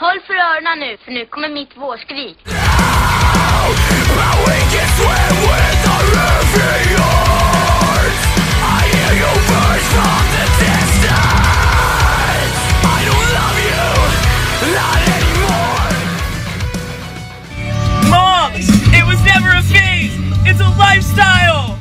Håll för öronen nu, för nu kommer mitt vårskrik. Moms! It was never a phase! It's a lifestyle!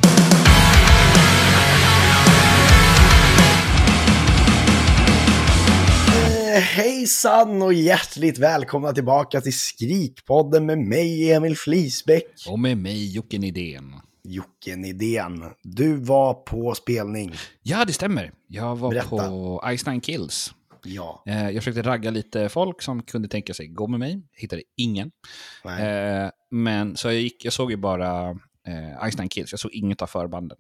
Hejsan och hjärtligt välkomna tillbaka till Skrikpodden med mig Emil Flisbäck. Och med mig Jocke Nidén. Jocke Nidén, du var på spelning. Ja, det stämmer. Jag var Berätta. på Ice Nine Kills. Ja, Eh, jag försökte ragga lite folk som kunde tänka sig gå med mig. Hittade ingen. nej. Eh, men så jag, gick, jag såg ju bara eh, Ice Nine Kills. Jag såg inget av förbanden.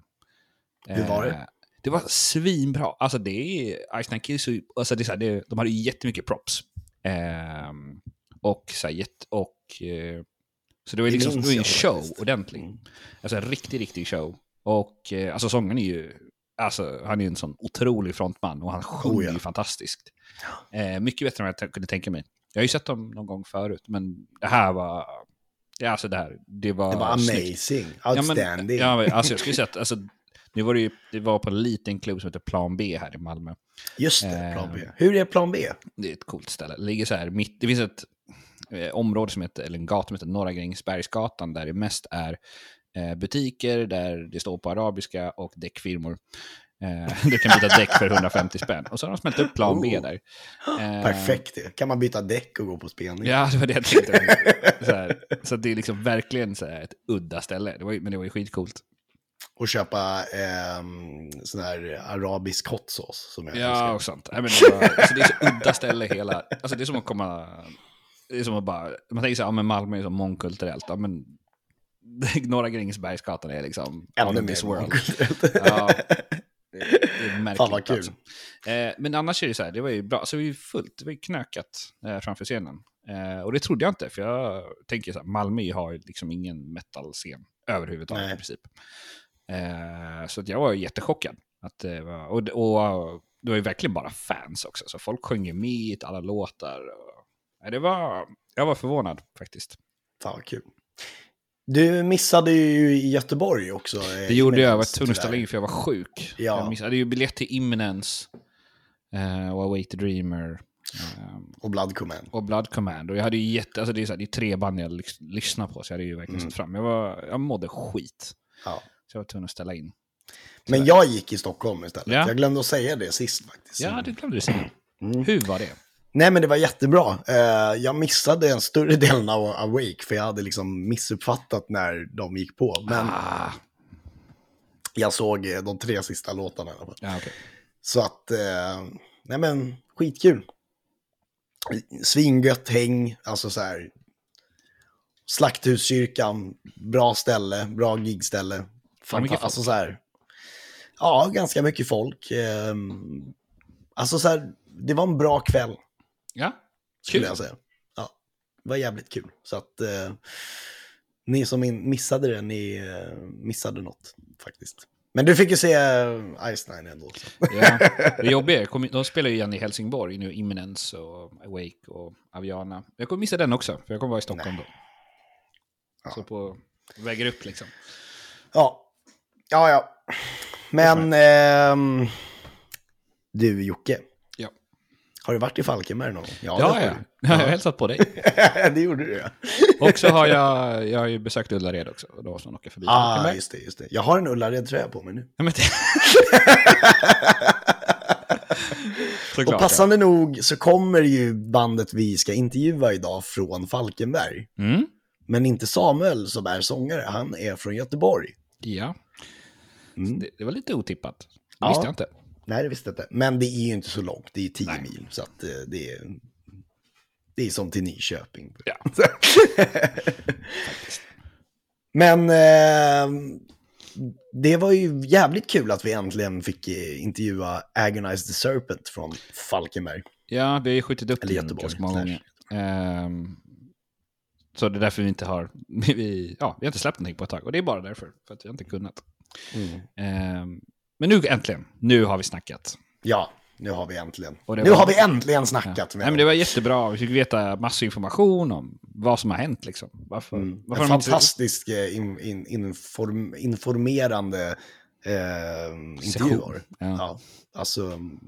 Hur var det? Det var svinbra. Alltså det är Ice Nine Kills, alltså det är så här, det, de hade ju jättemycket props. Eh, och så här, jätte, och eh, så det var liksom det var en show faktiskt. ordentlig. Mm. Alltså en riktig, riktig show. Och eh, alltså sången är ju, alltså han är ju en sån otrolig frontman och han sjunger Oh, ja. ju fantastiskt. Eh, mycket bättre än vad jag kunde tänka mig. Jag har ju sett dem någon gång förut, men det här var, ja alltså det här, det var Det var snyggt. amazing, Ja, men, outstanding. ja, men, alltså jag skulle säga att, alltså, nu var det ju, det var på en liten klubb som heter Plan B här i Malmö. Just det, Eh, plan B. Hur är plan B? Det är ett coolt ställe. Det ligger så här mitt, det finns ett eh, område som heter, eller en gata som heter Norra Grängesbergsgatan där det mest är eh, butiker där det står på arabiska och däckfirmor. Du kan byta däck för 150 spänn. Och så har de smält upp plan B Oh. där. Eh, Perfekt det. Kan man byta däck och gå på spelning? Ja, det var det jag tänkte. så, så det är liksom verkligen så här ett udda ställe. Det var, men det var ju skitcoolt. Och köpa ehm, sån här arabisk hot sauce som jag Ja, och sånt. Nej, men det, var, alltså, det är så udda ställe hela... Alltså det är som att komma... Det är som att bara... Man tänker så här, ja men Malmö är så mångkulturellt. Ja men... Norra Grängesbergsgatan är liksom... Ännu mer mångkulturellt. Ja, det, det är märkligt. Fan vad kul. Alltså. Eh, men annars är det så här, det var ju bra. Alltså, det var ju fullt, det var ju knökat eh, framför scenen. Eh, och det trodde jag inte, för jag tänker så här, Malmö har liksom ingen metal-scen överhuvudtaget Nej. i princip. Eh, så att jag var jättechockad. Att det var, och, och det var ju verkligen bara fans också, så folk sjöng ju med alla låtar. Och, det var, jag var förvånad faktiskt. Fan vad kul. Du missade ju i Göteborg också. eh, Det gjorde jag, jag var tvungen att ställa in för jag var sjuk. Ja. Jag missade ju biljett till Imminence eh, och Await the Dreamer eh, Och Blood Command. och Blood Command. Och jag hade ju jätte, alltså det är, så här, det är tre band jag lys- lyssnar på, så jag hade ju verkligen Mm. sett fram. Jag, var, jag mådde skit, Ja. Så jag var tvungen att ställa in. Men jag gick i Stockholm istället. Ja. Jag glömde att säga det sist faktiskt. Ja, det glömde du säga. Mm. Hur var det? Nej, men det var jättebra. Eh, jag missade en större delen av Awake, för jag hade liksom missuppfattat när de gick på. Men Ah, jag såg eh, de tre sista låtarna i alla fall. ja, okej. Så att, eh, nej men, skitkul. Svingött häng, alltså så här. Slakthuskyrkan, bra ställe, bra gigställe. Fan, mycket Fanta- alltså så här. Ja, ganska mycket folk. Eh, alltså så här, det var en bra kväll, Ja, skulle kul. jag säga. Ja, det var jävligt kul. Så att eh, ni som missade det, ni eh, missade något faktiskt. Men du fick ju se eh, Ice Nine ändå. Ja, det jobbiga är, de spelar ju igen i Helsingborg nu, Imminence och Awake och Aviana. Jag kommer missa den också, för jag kommer vara i Stockholm då. Ja. Så på, väger upp liksom. Ja, ja, ja. Men ehm, du Jocke, Ja, har du varit i Falkenberg någon gång? ja, ja. har ja. Jag har hälsat på dig. det gjorde du ja. Och så har jag, jag har ju besökt Ullared också, då som åker förbi Ah, Falkenberg. just det, just det. Jag har en Ullared-tröja på mig nu. Ja, men. Såklart, Och passande nog så kommer ju bandet vi ska intervjua idag från Falkenberg. ja. Mm. Men inte Samuel som är sångare, han är från Göteborg. Ja, Mm. det, det var lite otippat. Det Ja. visste jag inte. Nej, det visste jag inte. Men det är ju inte så långt, det är 10 Nej. mil. Så att eh, det är, det är som till Nyköping. Ja. Men eh, det var ju jävligt kul att vi äntligen fick eh, intervjua Agonize the Serpent från Falkenberg. Ja, vi har ju skjutit upp den ganska många gånger. Ehm, så det är därför vi inte har, vi, ja, vi har inte släppt någonting på ett tag. Och det är bara därför, för att vi har inte kunnat. Mm. Ehm, men nu äntligen, nu har vi snackat. Ja, nu har vi äntligen. Nu var- har vi äntligen snackat. Nej, men det var jättebra. Vi fick veta massor information om vad som har hänt. Liksom. Varför, Mm. varför En de inte- fantastisk eh, in, in, inform, informerande eh, intervju var det. Ja. Ja, alltså mm,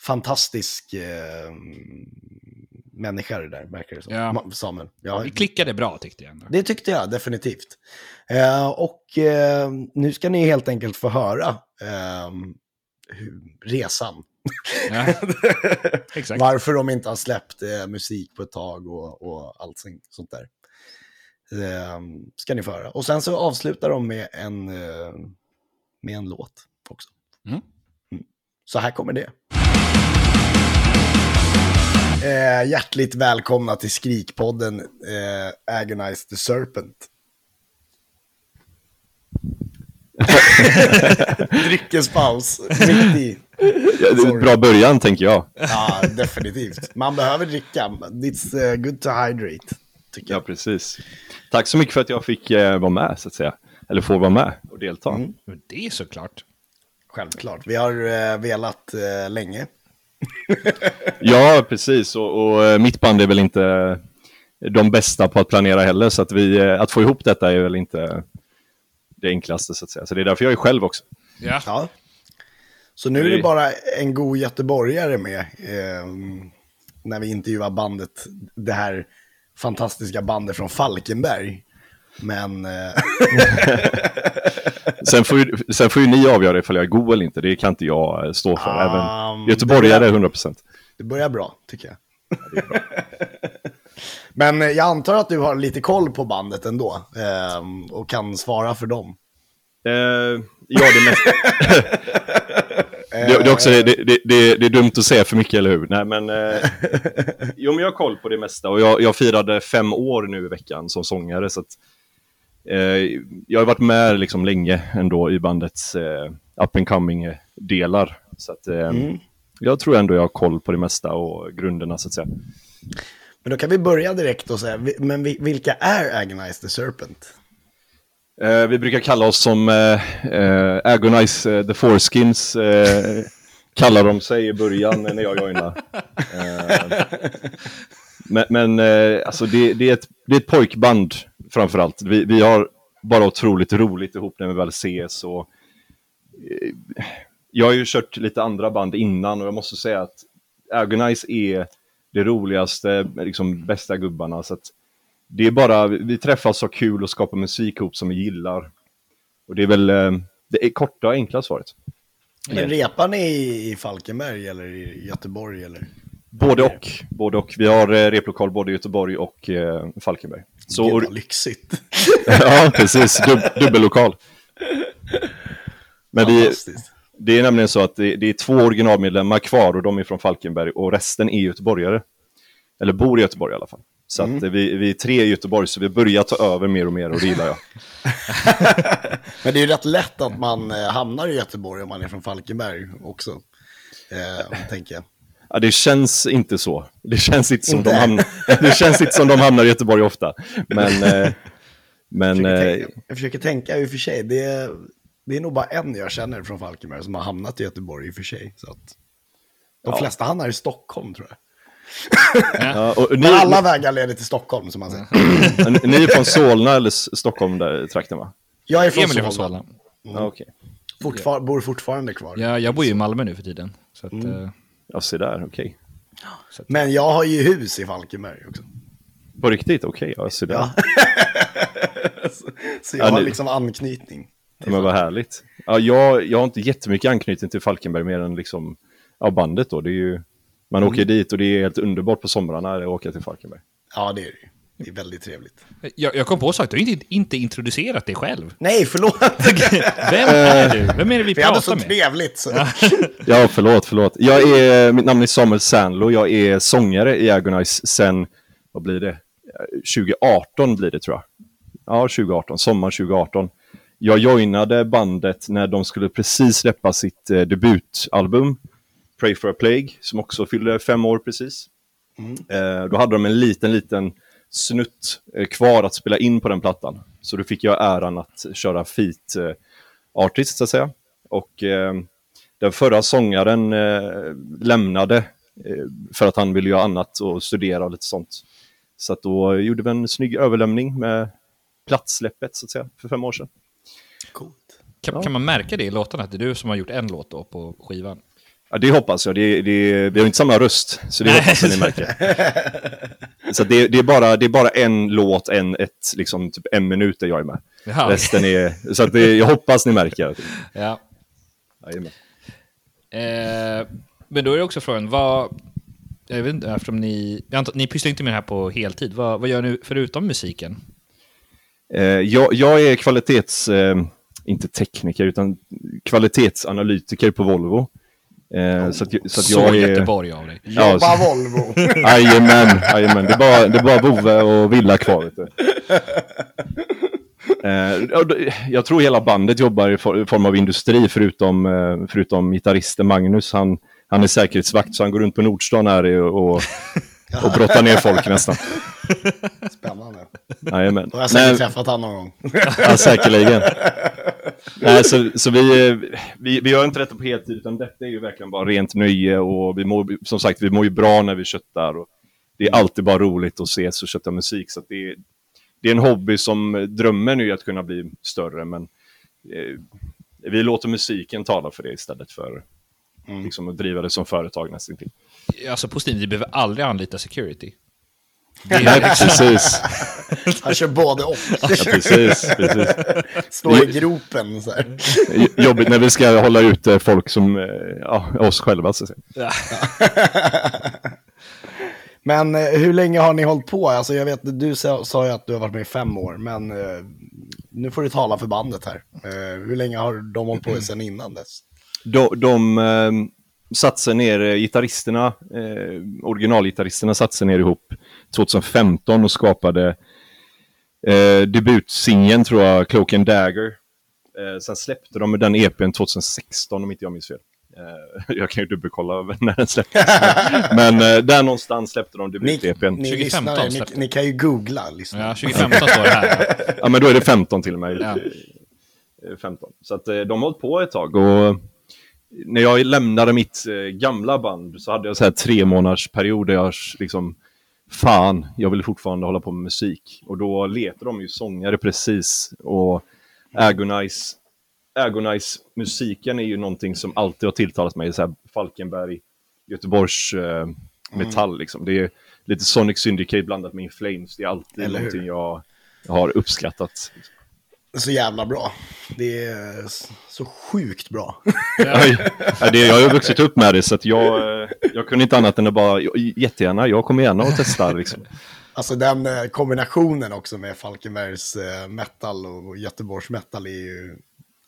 fantastisk eh, människa det där, verkar det som. Ja. Samuel. Ja, Vi klickade bra tyckte jag. ändå. det tyckte jag definitivt. Eh, och eh, nu ska ni helt enkelt få höra eh, hur, resan. Ja, exakt. Varför de inte har släppt eh, musik på ett tag och, och allt sånt där. Eh, ska ni få höra. Och sen så avslutar de med en, eh, med en låt också. Mm. Så här kommer det. Eh, hjärtligt välkomna till Skrikpodden eh, Agonize the Serpent. Dryckespaus, mitt i. Ja, det är en bra början, tänker jag. Ja, definitivt. Man behöver dricka. It's uh, good to hydrate, tycker Ja, jag. precis. Tack så mycket för att jag fick eh, vara med, så att säga. Eller få vara med och delta. Mm. Det är såklart. Självklart. Vi har uh, velat uh, länge. Ja, precis. Och, och eh, mitt band är väl inte de bästa på att planera heller, så att, vi, eh, att få ihop detta är väl inte det enklaste, så att säga. Så det är därför jag är själv också. Ja. Ja. Så nu är det bara en god göteborgare med eh, när vi intervjuar bandet, det här fantastiska bandet från Falkenberg. Men eh, Sen får, ju, sen får ju ni avgöra ifall jag är god eller inte. Det kan inte jag eh, stå för. Ah, Även göteborgare det- är 100 procent. det börjar bra, tycker jag. Men eh, jag antar att du har lite koll på bandet ändå eh, och kan svara för dem. Eh, ja, det mesta. det, det, också, det, det, det, är dumt att säga för mycket, eller hur? Nej, men, eh, jo, men jag har koll på det mesta. Och jag, jag firade fem år nu i veckan som sångare. Så att, jag har varit med liksom länge ändå i bandets eh, up and coming-delar. Så att, eh, jag tror ändå jag har koll på det mesta och grunderna, så att säga. Men då kan vi börja direkt och säga, men vi- vilka är Agonize the Serpent? Eh, vi brukar kalla oss som eh, eh, Agonize eh, the Foreskins, eh, kallar de sig i början när jag joinade. Eh, men men eh, alltså det, det, är ett, det är ett pojkband framför allt. Vi, vi har bara otroligt roligt ihop när vi väl ses. Och, eh, jag har ju kört lite andra band innan och jag måste säga att Agonize är det roligaste, liksom bästa gubbarna. Så det är bara, vi träffas och kul och skapar musik ihop som vi gillar. Och det är väl eh, det är korta och enkla svaret. Men repar ni i, Falkenberg eller i Göteborg? Eller? Både och. Både och. Vi har eh, replokal både i Göteborg och Falkenberg. Så, Gud vad lyxigt. ja, precis. Dub, dubbellokal. Men vi, det är nämligen så att det, det är två originalmedlemmar kvar och de är från Falkenberg och resten är göteborgare. Eller bor i Göteborg i alla fall. Så att eh, vi, vi är tre i Göteborg så vi börjar ta över mer och mer och det gillar jag. Men det är ju rätt lätt att man eh, hamnar i Göteborg om man är från Falkenberg också. Eh, tänker jag. Ja, det känns inte så. Det känns inte som, Inte? De, hamnar, det känns inte som de hamnar i Göteborg ofta. Men, eh, men Jag försöker, eh, tänka, jag försöker tänka i och för sig. Det är, det är nog bara en jag känner från Falkenberg som har hamnat i Göteborg i och för sig. Så att de Ja. flesta hamnar i Stockholm tror jag. ja, och ni, Men alla vägar leder till Stockholm som man säger. ni, ni är från Solna eller Stockholm där trakten va? Jag är från Emil är från Solna. Solna. Ja, okej. Fortfar- bor fortfarande kvar. Ja, jag bor ju i Malmö nu för tiden. Så att, eh, Ja, se där, okej. Men jag har ju hus i Falkenberg också. På riktigt, okej, ja, se där. Ja. så, jag Ja, har liksom anknytning. Ja, men vad härligt. Ja, jag, jag har inte jättemycket anknytning till Falkenberg mer än liksom, ja, bandet då. Det är ju, man åker dit och det är helt underbart på somrarna att åka till Falkenberg. Ja, det är det ju. Det är väldigt trevligt. jag, jag kom på en sak, du har inte, inte introducerat dig själv. Nej, förlåt. Vem är du? Vem är det vi Vi hade så pratar med? trevligt. Så. Ja, förlåt, förlåt. Jag är, mitt namn är Samuel Sandlo, jag är sångare i Agonize sen, vad blir det? 2018 blir det tror jag. Ja, 2018, sommar 2018. Jag joinade bandet när de skulle precis släppa sitt eh, debutalbum, Pray for a Plague, som också fyllde fem år precis. Eh, då hade de en liten, liten snutt eh, kvar att spela in på den plattan. Så då fick jag äran att köra feat eh, artist, så att säga. Och eh, den förra sångaren eh, lämnade eh, för att han ville göra annat och studera och lite sånt. Så att då gjorde vi en snygg överlämning med platssläppet så att säga, för fem år sedan. Coolt. Kan, kan man märka det i låtarna, att det är du som har gjort en låt då på skivan? Ja, det hoppas jag. Det, det, vi har inte samma röst, så det Nej. hoppas jag ni märker. Så det, det, är bara, det är bara en låt, en, ett, liksom, typ en minut där jag är med. Jaha, Resten är... Så att det, jag hoppas ni märker. Ja. Jajamän. Eh, men då är det också frågan, vad... Jag vet inte, eftersom ni... Antar, ni pysslar inte med det här på heltid. Vad, vad gör ni förutom musiken? Eh, jag, jag är kvalitets... Eh, inte tekniker, utan kvalitetsanalytiker på Volvo. Eh, så att, så att Så jag är... Göteborg av dig. Ja, Jobba Volvo. Jajamän, jajamän. Det är bara, det är bara Bove och Villa kvar. Vet du. Eh, jag tror hela bandet jobbar i for- i form av industri förutom, eh, förutom gitarristen Magnus. Han, han är säkerhetsvakt så han går runt på Nordstan här och, och brottar ner folk nästan. Spännande. Jajamän. Då har jag säkert Nej, träffat honom någon gång. ja, säkerligen. Nej, så så vi, eh, vi, vi gör inte detta på heltid, utan detta är ju verkligen bara rent nöje och vi mår, som sagt, vi mår ju bra när vi köttar. Och det är alltid bara roligt att ses och kötta musik, så det, är- det är en hobby som drömmen är att kunna bli större, men eh, vi låter musiken tala för det istället för liksom, att driva det som företag nästan till. Alltså positivt, ni behöver aldrig anlita security. Nej, precis. Han kör både och. Ja, precis, precis. Står i gropen så här. Jobbigt när vi ska hålla ute folk som, eh, ja, oss själva. Så att säga. Men eh, hur länge har ni hållit på? Alltså jag vet, du sa, sa ju att du har varit med i fem år, men eh, nu får du tala för bandet här. Hur länge har de hållit på sedan innan dess? De, de satte sig ner, eh, gitarristerna, eh, originalgitarristerna satte sig ner ihop 2015 och skapade eh, debutsingeln tror jag, Cloak and Dagger. Eh, sen släppte de den EPn 2016 om inte jag minns fel. Eh, jag kan ju dubbelkolla när den släpptes. men eh, där någonstans släppte de Ni, debut-EPn. ni 2015 lyssnare, ni, släppte. ni kan ju googla. Lyssna. Ja, 2015 står det här. Ja, men då är det 15 till och med. Ja. Eh, 15. Så att eh, de har hållit på ett tag. Och när jag lämnade mitt eh, gamla band så hade jag så här tre månaders period där jag liksom, fan, jag vill fortfarande hålla på med musik. Och då letade de ju sångare precis. Och Agonize, Agonize musiken är ju någonting som alltid har tilltalat mig. Så här Falkenberg, Göteborgs eh, metall liksom. Det är lite Sonic Syndicate blandat med In Flames. Det är alltid någonting jag har uppskattat. Så jävla bra. Det är så sjukt bra. Ja, det, jag har ju vuxit upp med det så att jag, eh, jag kunde inte annat än att bara, jättegärna, jag kommer gärna och testa liksom. Alltså den eh, kombinationen också med Falkenbergs eh, metal och Göteborgs metal är ju...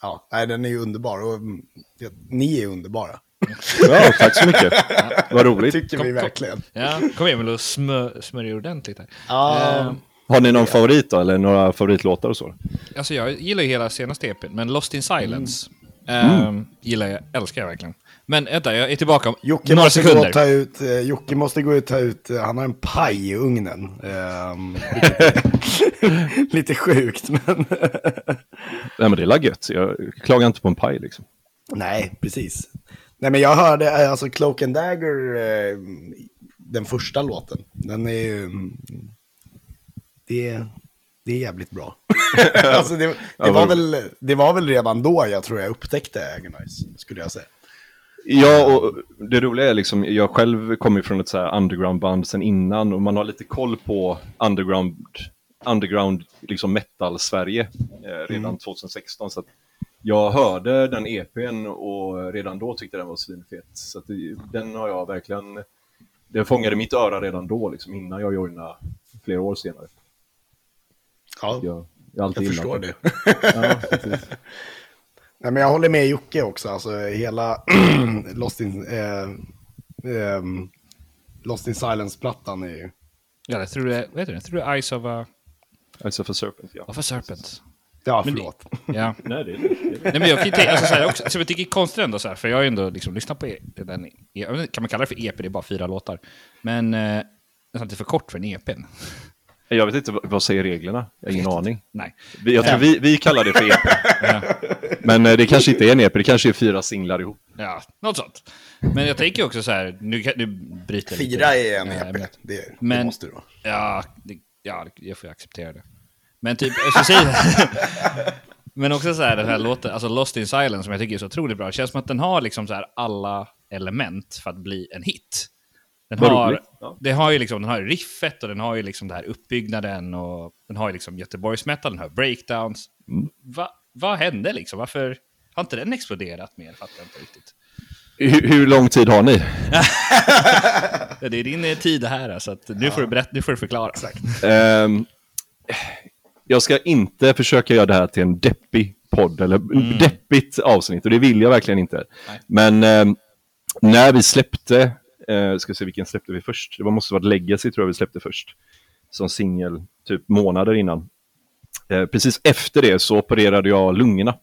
Ja, nej, den är ju underbar. Och mm, ja, ni är underbara. Ja, tack så mycket. Vad roligt. Tycker Kom- vi kom. verkligen. Ja, kom Emil och smör, smörja ordentligt här. Ja, Eh, Har ni någon favorit då, eller några favoritlåtar och så? Alltså jag gillar ju hela senaste EPn, men Lost in Silence Mm. ehm, gillar jag, älskar jag verkligen. Men vänta, jag är tillbaka om Jocke några måste, gå sekunder. och ta ut, eh, Jocke måste gå och ta ut, eh, han har en paj i ugnen. Ehm, lite sjukt, men... Nej men det är gött, jag klagar inte på en paj liksom. Nej, precis. Nej, men jag hörde eh, alltså Cloak and Dagger, eh, den första låten. Den är ju... mm, Det är, det är jävligt bra. alltså det, det, Ja, var väl, det var väl redan då jag tror jag upptäckte Agonize, skulle jag säga. Ja, och det roliga är liksom, jag själv kommer från ett så här undergroundband sen innan och man har lite koll på underground, underground liksom metal-Sverige eh, redan 2016. Så jag hörde den EPn och redan då tyckte den var svinfet. Så det, den har jag verkligen, den fångade mitt öra redan då, liksom, innan jag joinade flera år senare. Ja, Jag, jag, jag förstår det. Ja, precis. Nej, men jag håller med Jocke också. Alltså, hela Lost in, eh, ehm, Lost in Silence-plattan är ju... Ja, jag tror det, vad heter det? Jag tror det är Eyes of a, Alltså för Serpent, ja. of a Serpent. Ja, Men det- förlåt. Ja. Nej, det är det. Nej, men jag kan tänka, alltså, så här, också, så jag tycker det är konstigt ändå, så här, för jag har ju ändå liksom lyssnat på e- den, e- kan man kalla det för EP, det är bara fyra låtar. Men eh, nästan lite för kort för en EP. Jag vet inte, vad säger reglerna? Jag har ingen aning. Nej. Vi, jag tror vi, vi kallar det för EP. Ja. Men eh, det kanske inte är en EP, det kanske är fyra singlar ihop. Ja, något sånt. Men jag tänker också så här, nu, nu bryter jag lite. Fyra är en EP. vet. Det, det Men- måste det vara. Ja, det, ja, jag får acceptera det. Men typ, jag ska säga Men också så här, den här låten, alltså Lost in Silence som jag tycker är så otroligt bra. Det känns som att den har liksom så här alla element för att bli en hit. Den Vad har. Ja. det har ju liksom, den har riffet och den har ju liksom det här uppbyggnaden och den har ju liksom Göteborgsmetal, den har breakdowns. Mm. Va, vad hände liksom? Varför har inte den exploderat mer? Fattar jag inte riktigt. Hur, hur lång tid har ni? Ja, det är din eh, tid här, så att nu, får du berätta, nu får du förklara. Ehm, jag ska inte försöka göra det här till en deppig podd eller deppigt avsnitt och det vill jag verkligen inte. Nej. Men ehm, när vi släppte, uh, ska se vilken släppte vi först? Det måste varit Legacy tror jag vi släppte först. Som singel, typ månader innan. Eh, precis efter det så opererade jag lungorna.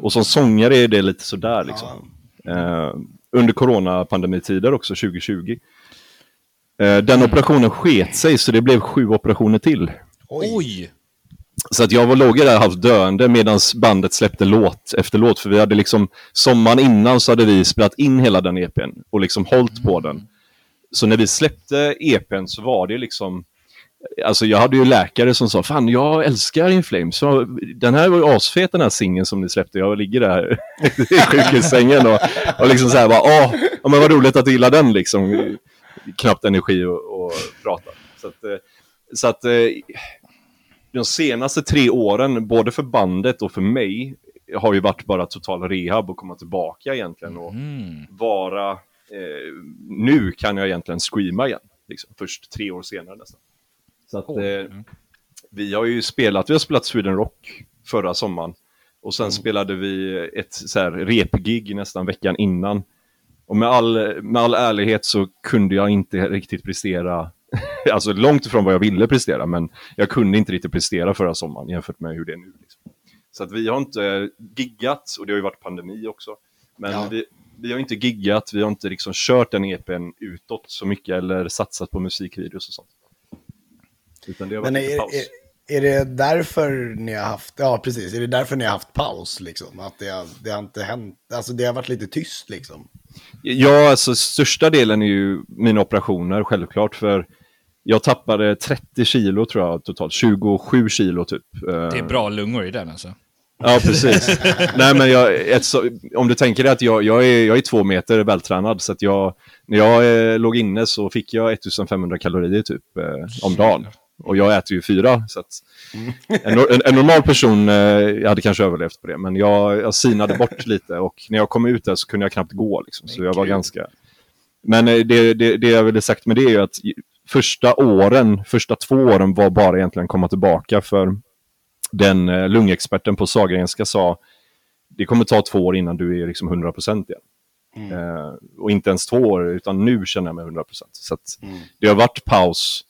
Och som sångare är det lite sådär liksom. Eh, under coronapandemitiden också, 2020. Eh, den operationen sket sig så det blev sju operationer till. Oj. Så att jag var låg där halvt döende medan bandet släppte låt efter låt. För vi hade liksom, sommaren innan så hade vi spelat in hela den EPn och liksom hållit på den. Så när vi släppte EPn så var det liksom, alltså jag hade ju läkare som sa, fan jag älskar In Flames. Den här var ju asfet den här singeln som ni släppte. Jag ligger där i sjukhussängen och, och liksom så här bara, åh, ja, men vad roligt att du gillar den liksom. Knappt energi och, och prata. Så att, eh, så att eh, de senaste tre åren, både för bandet och för mig, har ju varit bara total rehab och komma tillbaka egentligen och Mm. vara... Eh, nu kan jag egentligen screama igen, liksom, först tre år senare nästan. Så att eh, vi har ju spelat, vi har spelat Sweden Rock förra sommaren och sen spelade vi ett så här repgig nästan veckan innan. Och med all, med all ärlighet så kunde jag inte riktigt prestera, alltså långt ifrån vad jag ville prestera, men jag kunde inte riktigt prestera förra sommaren jämfört med hur det är nu. Liksom. Så att vi har inte giggat, och det har ju varit pandemi också, men Ja. vi, vi har inte giggat, vi har inte liksom kört den EPn utåt så mycket eller satsat på musikvideos och sånt. Utan det har varit Men är, paus. är, är det därför ni har haft, ja precis, är det därför ni har haft paus liksom? Att det har, det har inte hänt, alltså det har varit lite tyst liksom? Ja, alltså största delen är ju mina operationer, självklart. För jag tappade 30 kilo tror jag totalt, 27 kilo typ. Det är bra lungor i den alltså. Ja, precis. Nej, men jag, ett, så, om du tänker dig att jag, jag, är, jag är två meter vältränad, så att jag, när jag eh, låg inne så fick jag 1500 kalorier typ eh, om dagen. Och jag äter ju fyra, så att en, en, en normal person eh, hade kanske överlevt på det. Men jag, jag sinade bort lite och när jag kom ut där så kunde jag knappt gå. Liksom, så jag var ganska... Men eh, det, det, det jag ville sagt med det är ju att första åren, första två åren var bara egentligen komma tillbaka för den eh, lungexperten på Sahlgrenska sa det kommer ta två år innan du är liksom 100% igen. Eh, och inte ens två år, utan nu känner jag mig 100%. Så att det har varit paus.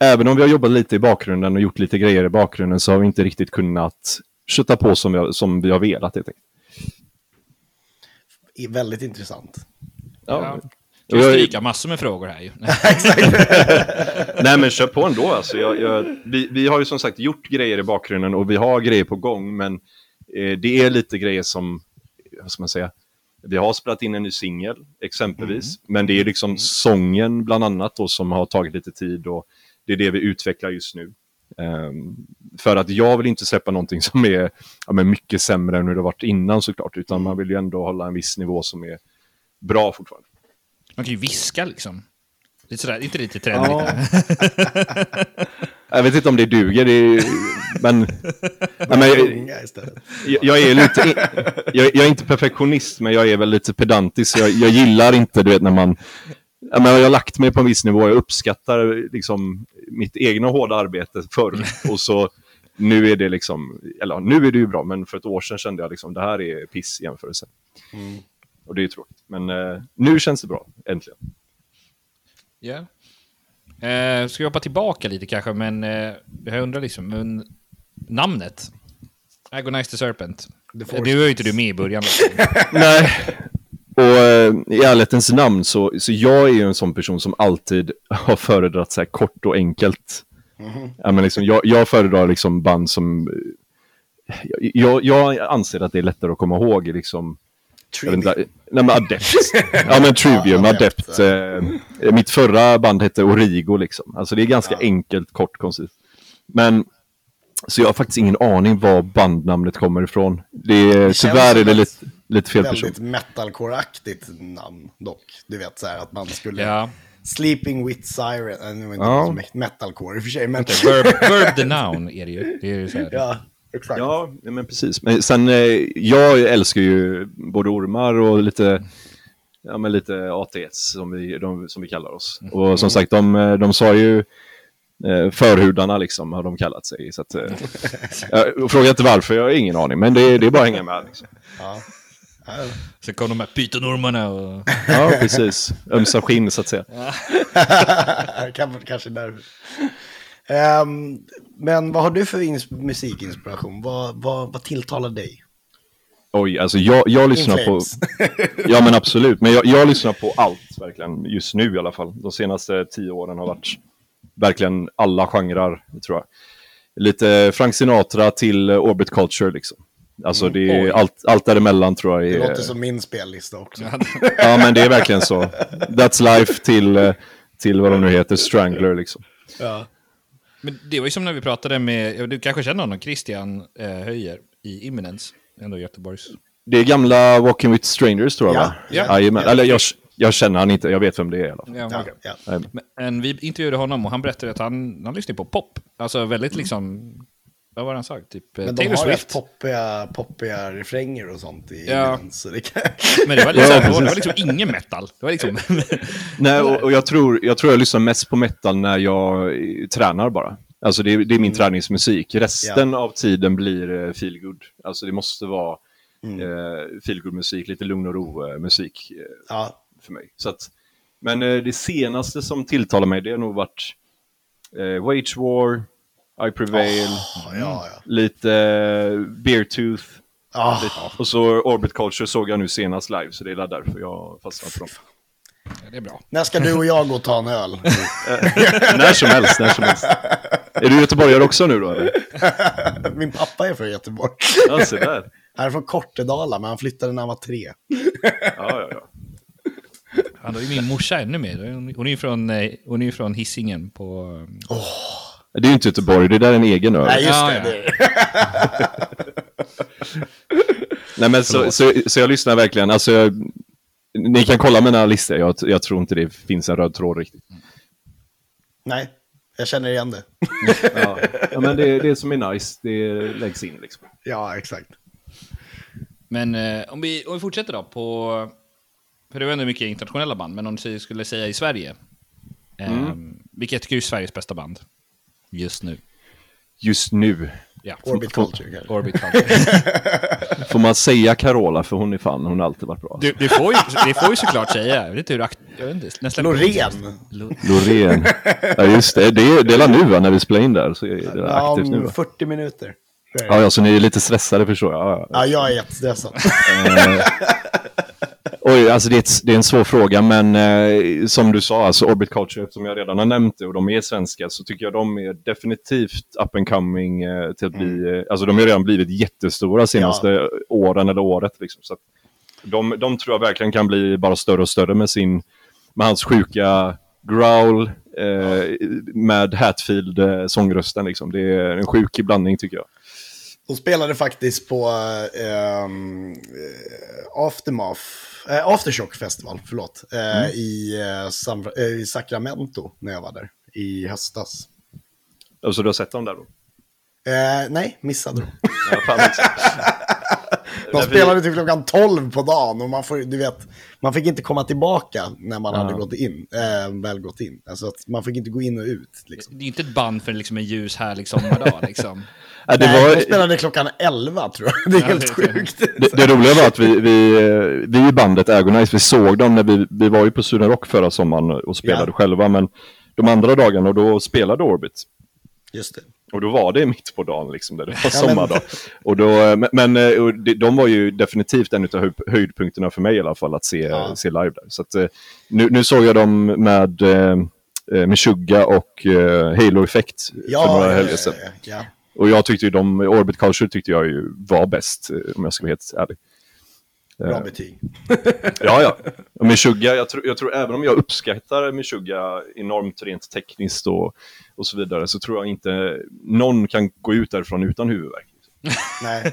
Även om vi har jobbat lite i bakgrunden och gjort lite grejer i bakgrunden så har vi inte riktigt kunnat kötta på som vi har, som vi har velat helt enkelt. Väldigt intressant. Ja. Du kan Jag- stryka massor med frågor här ju. Nej men kör på ändå alltså. Jag, jag, vi, vi har ju som sagt gjort grejer i bakgrunden och vi har grejer på gång men eh, det är lite grejer som, vad ska man säga, vi har spelat in en ny singel exempelvis, men det är liksom sången bland annat då som har tagit lite tid och det är det vi utvecklar just nu. Ehm, för att jag vill inte släppa någonting som är ja, men mycket sämre än hur det varit innan såklart, utan man vill ju ändå hålla en viss nivå som är bra fortfarande. Man kan ju viska liksom. Lite sådär, inte lite trendigt. Ja. Jag vet inte om det duger, det är, men... Nej, men jag, jag, jag är lite... Jag, jag är inte perfektionist, men jag är väl lite pedantisk. Jag, jag gillar inte, du vet, när man... Ja, men jag har lagt mig på en viss nivå, jag uppskattar liksom mitt egna hårda arbete förr. Och så nu är det liksom... Eller nu är det ju bra, men för ett år sedan kände jag liksom det här är piss i jämförelse. Och det är ju tråkigt. Men eh, nu känns det bra, äntligen. Ja. Eh, ska vi hoppa tillbaka lite kanske, men eh, jag undrar liksom, men, namnet? Agonize the Serpent. The Det var ju inte du med i början. Nej, och eh, i ärlighetens namn så, så jag är ju en sån person som alltid har föredragit så här kort och enkelt. Ja, men liksom, jag, jag föredrar liksom band som... Jag, jag anser att det är lättare att komma ihåg liksom... Inte, nej men Adept. ja men Trivium, Ja, Adept. Adept, Eh, mitt förra band hette Origo liksom. Alltså det är ganska enkelt, kort, koncist. Men, så jag har faktiskt ingen aning var bandnamnet kommer ifrån. Det är, känns tyvärr är det lite, lite fel person. Väldigt metalcore-aktigt namn dock. Du vet så här att man skulle... Ja. Sleeping with Siren, äh, nu är inte Ja. ja. metalcore i och för sig, men... Verb, verb the noun är det ju. Det är ju så här. ja, exakt. Ja, men precis. Men sen, eh, jag älskar ju både ormar och lite, ja, men lite ATS som vi, de, som vi kallar oss. Och som sagt, de, eh, de sa ju eh, förhudarna liksom, har de kallat sig. Så att, jag frågar inte varför, jag har ingen aning, men det, det är bara att hänga med. Liksom. Ja. Sen kom de här pytonormarna och... Ja, precis. Ömsa skinn, så att säga. kan, kanske därför. Ehm, men vad har du för ins- musikinspiration? Vad, vad, vad tilltalar dig? Oj, alltså jag, jag lyssnar på... Ja, men absolut. Men jag, jag lyssnar på allt, verkligen. Just nu i alla fall. De senaste tio åren har varit verkligen alla genrer, tror jag. Lite Frank Sinatra till Orbit Culture, liksom. Alltså det är allt, allt däremellan tror jag Det är... låter som min spellista också. Ja, men det är verkligen så. That's Life till, till vad de nu heter, Strangler, liksom. Ja. Men det var ju som när vi pratade med, ja, du kanske känner honom, Christian eh, Höjer i Imminence, ändå Göteborgs. Det är gamla Walking with Strangers, tror jag, Ja, va? ja. Jajamän. Eller jag, jag känner han inte, jag vet vem det är i alla fall. Ja, Ja, okej. ja. Men vi intervjuade honom och han berättade att han, han lyssnar på pop. Alltså väldigt liksom, vad var det han sa? Typ eh, Men de Taylor har Swift. poppiga, poppiga refränger och sånt i Ja. så det kan... Men det var, liksom, Ja, det var liksom ingen metal. Det var liksom... Nej, och, och jag, tror, jag tror jag lyssnar mest på metal när jag eh, tränar bara. Alltså det, är- det är min träningsmusik. Resten av tiden blir uh, feelgood. Alltså det måste vara mm. feelgood-musik, lite lugn och ro-musik Ja, för mig. Så att, men eh, det senaste som tilltalar mig, det har nog varit uh, Wage War, I Prevail, ja, ja. lite uh, Beartooth. Ah, Och så Orbit Culture såg jag nu senast live, så det är därför jag fastnat på dem. det är bra. när ska du och jag gå och ta en öl? när som helst, när som helst. Är du göteborgare också nu då? Eller? Min pappa är från Göteborg. Ja, se där. Han är från Kortedala, men han flyttade när han var tre. Ja, ja, ja. Han har ju min morsa ännu mer. Hon- är ju från, eh, hon är ju från Hisingen på... Det är ju inte Göteborg, det där är en egen ö. Nej, just det. Nej, men så, så, så jag lyssnar verkligen. Alltså, jag, ni kan kolla mina listor, jag, jag tror inte det finns en röd tråd riktigt. Nej, jag känner igen det. Ja, ja men det, det som är nice, det läggs in liksom. Ja, exakt. Men eh, om, vi, om vi fortsätter då på... För det var ändå mycket internationella band, men om du skulle säga i Sverige. Eh, Vilket tycker du är Sveriges bästa band? Just nu. Just nu. Ja. Orbit Culture kanske. Orbit Culture. Får man säga Carola, för hon är fan, hon har alltid varit bra. Du, du, får ju, du får ju såklart säga, jag vet inte hur jag vet inte, Loreen. Lo- Loreen. Ja, just det. Det är, det är nu va, när vi spelar in där, så är det Ja, aktivt nu va? 40 minuter. Så är det. Ja, ja, så ni är lite stressade förstår jag. Ja, ja. Ja, jag är jättestressad. Oj, alltså det är, ett, det är en svår fråga, men eh, som du sa, alltså Orbit Culture, som jag redan har nämnt det, och de är svenska, så tycker jag de är definitivt up and coming eh, till att bli, eh, alltså de har redan blivit jättestora senaste åren eller året. Liksom, så de, de tror jag verkligen kan bli bara större och större med sin, med hans sjuka growl, eh, med Hatfield eh, sångrösten liksom. Det är en sjuk blandning tycker jag. De spelade faktiskt på eh, Aftermath, eh, Aftershock Festival, förlåt, eh, i, eh, eh, i Sacramento när jag var där i höstas. Alltså du har sett dem där då? Eh, nej, missade de. Ja. De spelade till klockan 12 på dagen och man, får, du vet, man fick inte komma tillbaka när man hade gått in, eh, väl gått in. Alltså att man fick inte gå in och ut. Liksom. Det är inte ett band för liksom en ljus härlig sommardag liksom. Ja, det Nej, var, de spelade klockan 11 tror jag. Det är Ja, helt det är- sjukt. Det, det roliga var att vi, vi, eh, vi i bandet Agonize, vi såg dem när vi, vi var ju på Sweden Rock förra sommaren och spelade Ja. själva, men de andra dagarna och då spelade Orbit. Just det. Och då var det mitt på dagen, liksom, där det var Ja, sommardag. Och då, eh, men eh, och de, var ju definitivt en av höj- höjdpunkterna för mig i alla fall, att se, Ja. se live där. Så att, eh, nu, nu såg jag dem med, med Suga och Halo Effect för några helger sedan. ja, ja. Och jag tyckte ju de, Orbit Culture tyckte jag ju var bäst, om jag ska vara helt ärlig. Bra betyg. Ja, ja. Och Meshuggah, jag tror, jag tror även om jag uppskattar Meshuggah enormt rent tekniskt och, och så vidare, så tror jag inte någon kan gå ut därifrån utan huvudvärk. Nej,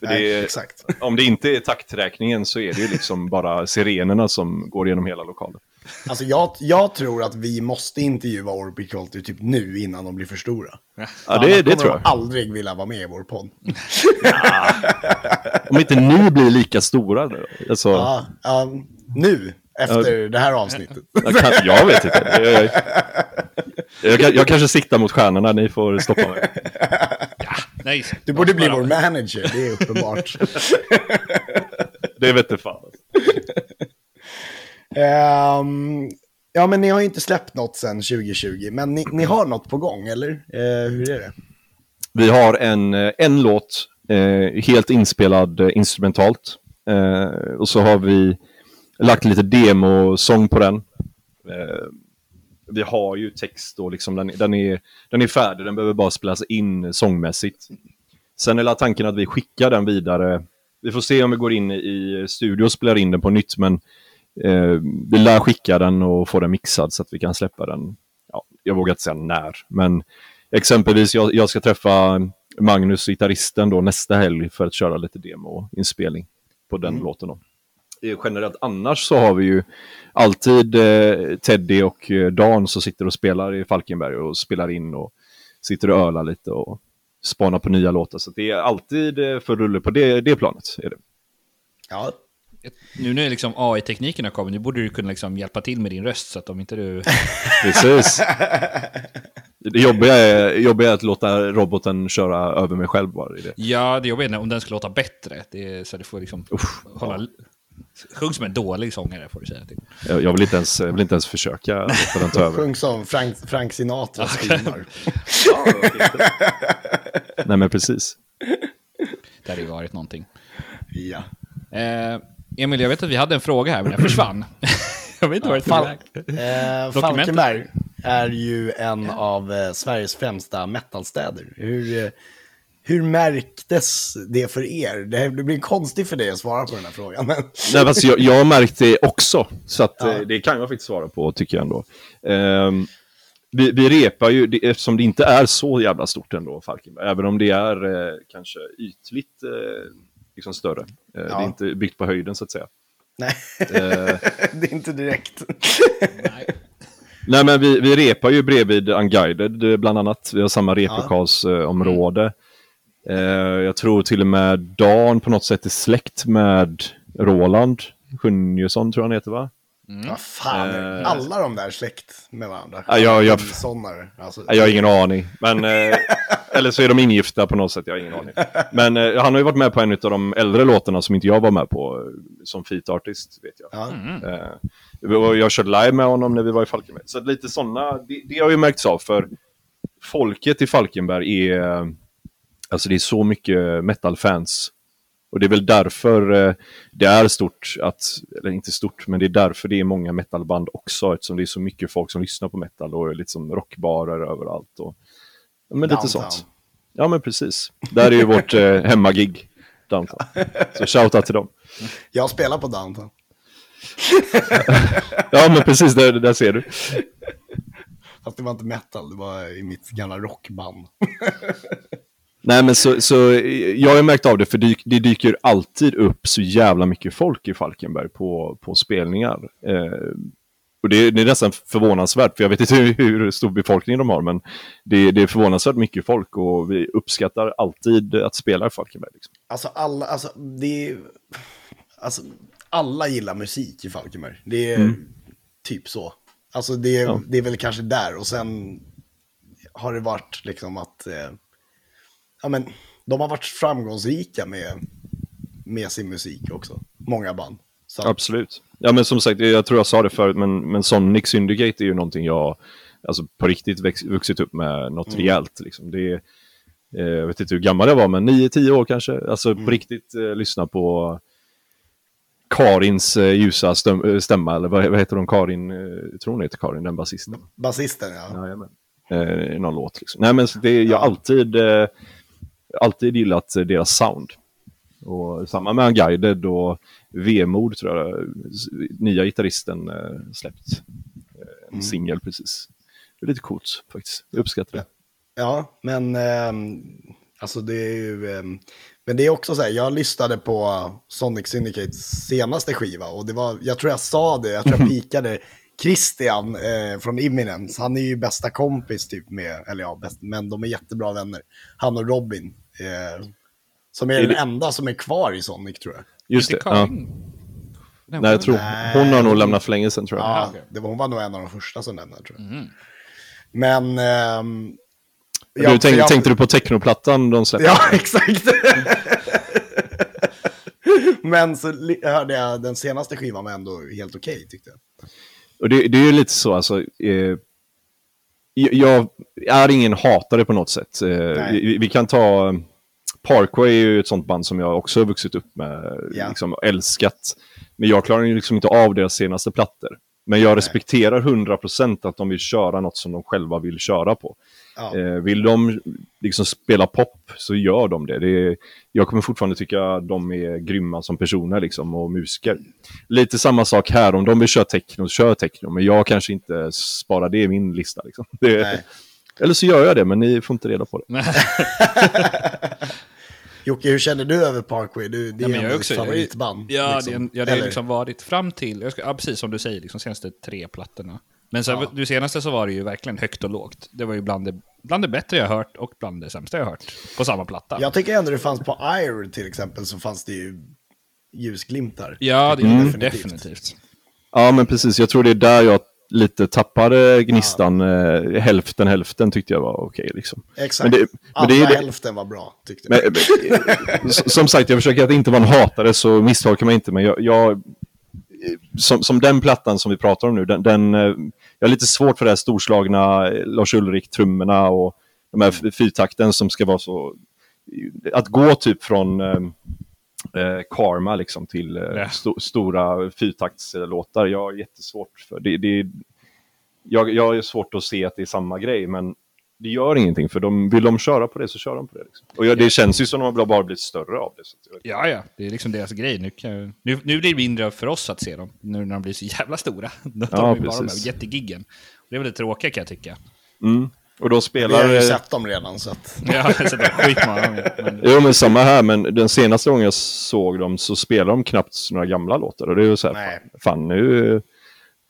nej det är, exakt. om det inte är takträkningen så är det ju liksom bara sirenerna som går genom hela lokalen. Alltså jag, jag tror att vi måste intervjua Orbit Culture typ nu innan de blir för stora. Ja, det, det kommer tror de jag. aldrig vilja vara med i vår podd. Om inte ni blir lika stora. då. Alltså, Ja, ja, nu, efter det här avsnittet. jag, kan, jag vet inte. Jag, jag, jag, jag kanske siktar mot stjärnorna, ni får stoppa mig. Nej, Du borde bli vår manager, det är uppenbart. Det vet inte fan. Um, ja, men ni har ju inte släppt något sedan 2020, men ni, ni har något på gång, eller? Uh, hur är det? Vi har en, eh, en låt, uh, helt inspelad uh, instrumentalt. Och så har vi lagt lite demosång på den. Vi har ju text och liksom, den, den, är, den är färdig, den behöver bara spelas in sångmässigt. Sen är tanken att vi skickar den vidare. Vi får se om vi går in i studio och spelar in den på nytt, men eh, vi lär skicka den och få den mixad så att vi kan släppa den. Ja, jag vågar inte säga när, men exempelvis jag, jag ska träffa Magnus, gitarristen, då, nästa helg för att köra lite demoinspelning på den låten. Då. Eh, Generellt annars så har vi ju alltid eh, Teddy och eh, Dan som sitter och spelar i Falkenberg och spelar in och sitter och ölar lite och spanar på nya låtar. Så det är alltid eh, för rulle på det, det planet. Är det. Ja, Nu när liksom AI-tekniken har kommit, nu borde du kunna liksom hjälpa till med din röst så att om inte du... Precis. Det jobbiga är, jobbiga är att låta roboten köra över mig själv bara. i det. Ja, det jobbiga är om den ska låta bättre. Det är, så det får liksom hålla... Sjung som en dålig sångare får du säga till. Jag, jag, vill inte ens, jag vill inte ens försöka låta den ta över. sjung som Frank, Frank Sinatra skriver. Nej men precis. Det hade ju varit någonting. Ja. Eh, Emil, jag vet att vi hade en fråga här, men den försvann. jag vet inte det tog Fal väg. eh. Falkenberg är ju en av eh, Sveriges främsta metalstäder. Hur, eh, hur märktes det för er? Det, det blir konstigt för dig att svara på den här frågan. Men... Nej, alltså, jag, jag har märkt det också, så att, Ja. eh, det kan jag faktiskt svara på tycker jag ändå. Ehm, vi, vi repar ju, det, eftersom det inte är så jävla stort ändå, Falkenberg, även om det är eh, kanske ytligt eh, liksom större. Eh, Det Ja. är inte byggt på höjden så att säga. Nej, Eh, det är inte direkt. Nej, men vi, vi repar ju bredvid Unguided eh, bland annat. Vi har samma replokalsområde. Eh, jag tror till och med Dan på något sätt är släkt med Roland Sjunjesson, tror jag han heter va? Vad fan, är Eh. alla de där släkt med varandra? Ja, jag- jag-. Alltså, Jag har ingen aning. Men, eh, eller så är de ingifta på något sätt, jag har ingen aning. Men eh, han har ju varit med på en av de äldre låtarna som inte jag var med på, eh, som feat artist, vet jag. ja. Eh, och jag körde live med honom när vi var i Falkenberg. Så lite sådana, det, det har ju märkts av för folket i Falkenberg är, eh, alltså det är så mycket metal-fans. Och det är väl därför eh, det är stort, att, eller inte stort, men det är därför det är många metalband också, eftersom det är så mycket folk som lyssnar på metal och lite som rockbarer överallt. Och, men lite Downtown. sånt. Ja, men precis. Där är ju vårt eh, hemmagig, Downtown. Så shoutout till dem. Jag spelar på Downtown. Ja, men precis, där, där ser du. Fast det var inte metal, det var i mitt gamla rockband. Nej, men så, så jag har märkt av det, för det, det dyker alltid upp så jävla mycket folk i Falkenberg på, på spelningar. Eh, och det, det är nästan förvånansvärt, för jag vet inte hur, stor befolkning de har, men det, det är förvånansvärt mycket folk och vi uppskattar alltid att spela i Falkenberg. Liksom. Alltså alla, alltså det är, alltså alla gillar musik i Falkenberg. Det är typ så. Alltså det är, Ja. det är väl kanske där och sen har det varit liksom att, eh, ja men de har varit framgångsrika med, med sin musik också. Många band. Så Absolut. Ja, men som sagt, jag tror jag sa det förut, men, men Sonic Syndicate är ju någonting jag alltså på riktigt väx, vuxit upp med något Mm. rejält. Liksom. Det är, eh, jag vet inte hur gammal jag var, men 9-10 år kanske. Alltså Mm. på riktigt eh, lyssna på Karins eh, ljusa stäm, eh, stämma, eller vad, vad heter hon, Karin, eh, tror hon heter Karin, den basisten? Basisten, ja. Jajamän. Eh, någon låt liksom. Nej men det, jag Ja. har alltid, eh, alltid gillat deras sound. Och samma med Unguided och Vemod tror jag, nya gitarristen eh, släppt. Eh, en singel precis. Det är lite coolt faktiskt, jag uppskattar det. Ja, men ehm, alltså det är ju... ehm, men det är också så här, jag lyssnade på Sonic Syndicates senaste skiva och det var, jag tror jag sa det, jag tror jag pikade Christian eh, från Imminence, han är ju bästa kompis typ med, eller ja, bäst, men de är jättebra vänner. Han och Robin, eh, som är, Är den det- inte som är kvar i Sonic tror jag. Just det, ja. Nej, jag tror Nej. hon har nog lämnat för länge sedan tror jag. Ja, okej. det var, hon var nog en av de första som lämnade tror jag. Mhm. Men... ehm, du, jag- tänk, jag- Tänkte du på technoplattan de släppte? Ja, exakt. Men så hörde jag den senaste skivan var ändå helt okej tyckte jag. Och det, det är ju lite så, alltså. Eh, jag är ingen hatare på något sätt. Eh, vi, vi kan ta... Parkway är ju ett sånt band som jag också har vuxit upp med, Ja. liksom, och älskat. Men jag klarar ju liksom inte av deras senaste plattor. Men jag respekterar 100% att de vill köra något som de själva vill köra på. Ja. Eh, vill de liksom spela pop så gör de det. det är, jag kommer fortfarande tycka de är grymma som personer liksom, och musiker. Lite samma sak här, om de vill köra techno, kör techno. Men jag kanske inte sparar det i min lista. Liksom. Det, Nej. eller så gör jag det, men ni får inte reda på det. Jocke, hur känner du över Parkway? Du, det är Ja, ditt också- favoritband. Ja, liksom. det, är- ja, det Eller? liksom varit fram till, jag ska, ja, precis som du säger, liksom senaste tre plattorna. Men sen, Ja. du senaste så var det ju verkligen högt och lågt. Det var ju bland det, bland det bättre jag hört och bland det sämsta jag hört på samma platta. Jag tycker ändå det fanns på Ire till exempel så fanns det ju ljusglimtar. Ja, det Mm. är Definitivt. definitivt. Ja, men precis. Jag tror det är där jag lite tappade gnistan. Eh, hälften, hälften tyckte jag var okej. liksom. Exakt. Men det- men Andra är det- hälften var bra tyckte jag. Men, men, s- som sagt, jag försöker att inte vara en hatare, så misstolka mig inte. Men jag, jag som, som den plattan som vi pratar om nu, den, den, eh, jag har lite svårt för det här storslagna eh, Lars Ulrik-trummorna och de här fyrtakten som ska vara så... Att gå typ från eh, Karma liksom till eh, Ja. sto, stora fyrtaktslåtar, jag har jättesvårt för det. det jag, jag har svårt att se att det är samma grej, men det gör ingenting, för de, vill de köra på det så kör de på det. Liksom. Och jag, det känns ju som att de bara blivit större av det. Ja, ja, det är liksom deras grej. Nu, kan, nu, nu blir det mindre för oss att se dem, nu när de blir så jävla stora. De Ja, är bara de precis. här jättegiggen. Det är väl det tråkiga kan jag tycka. mm. Och då Vi spelar... har ju sett dem redan så att... Jag har sett dem skitmånga gånger. Men, Jo, men samma här, men den senaste gången jag såg dem så spelade de knappt några gamla låtar. Och det är ju så här, Nej. fan, fan nu...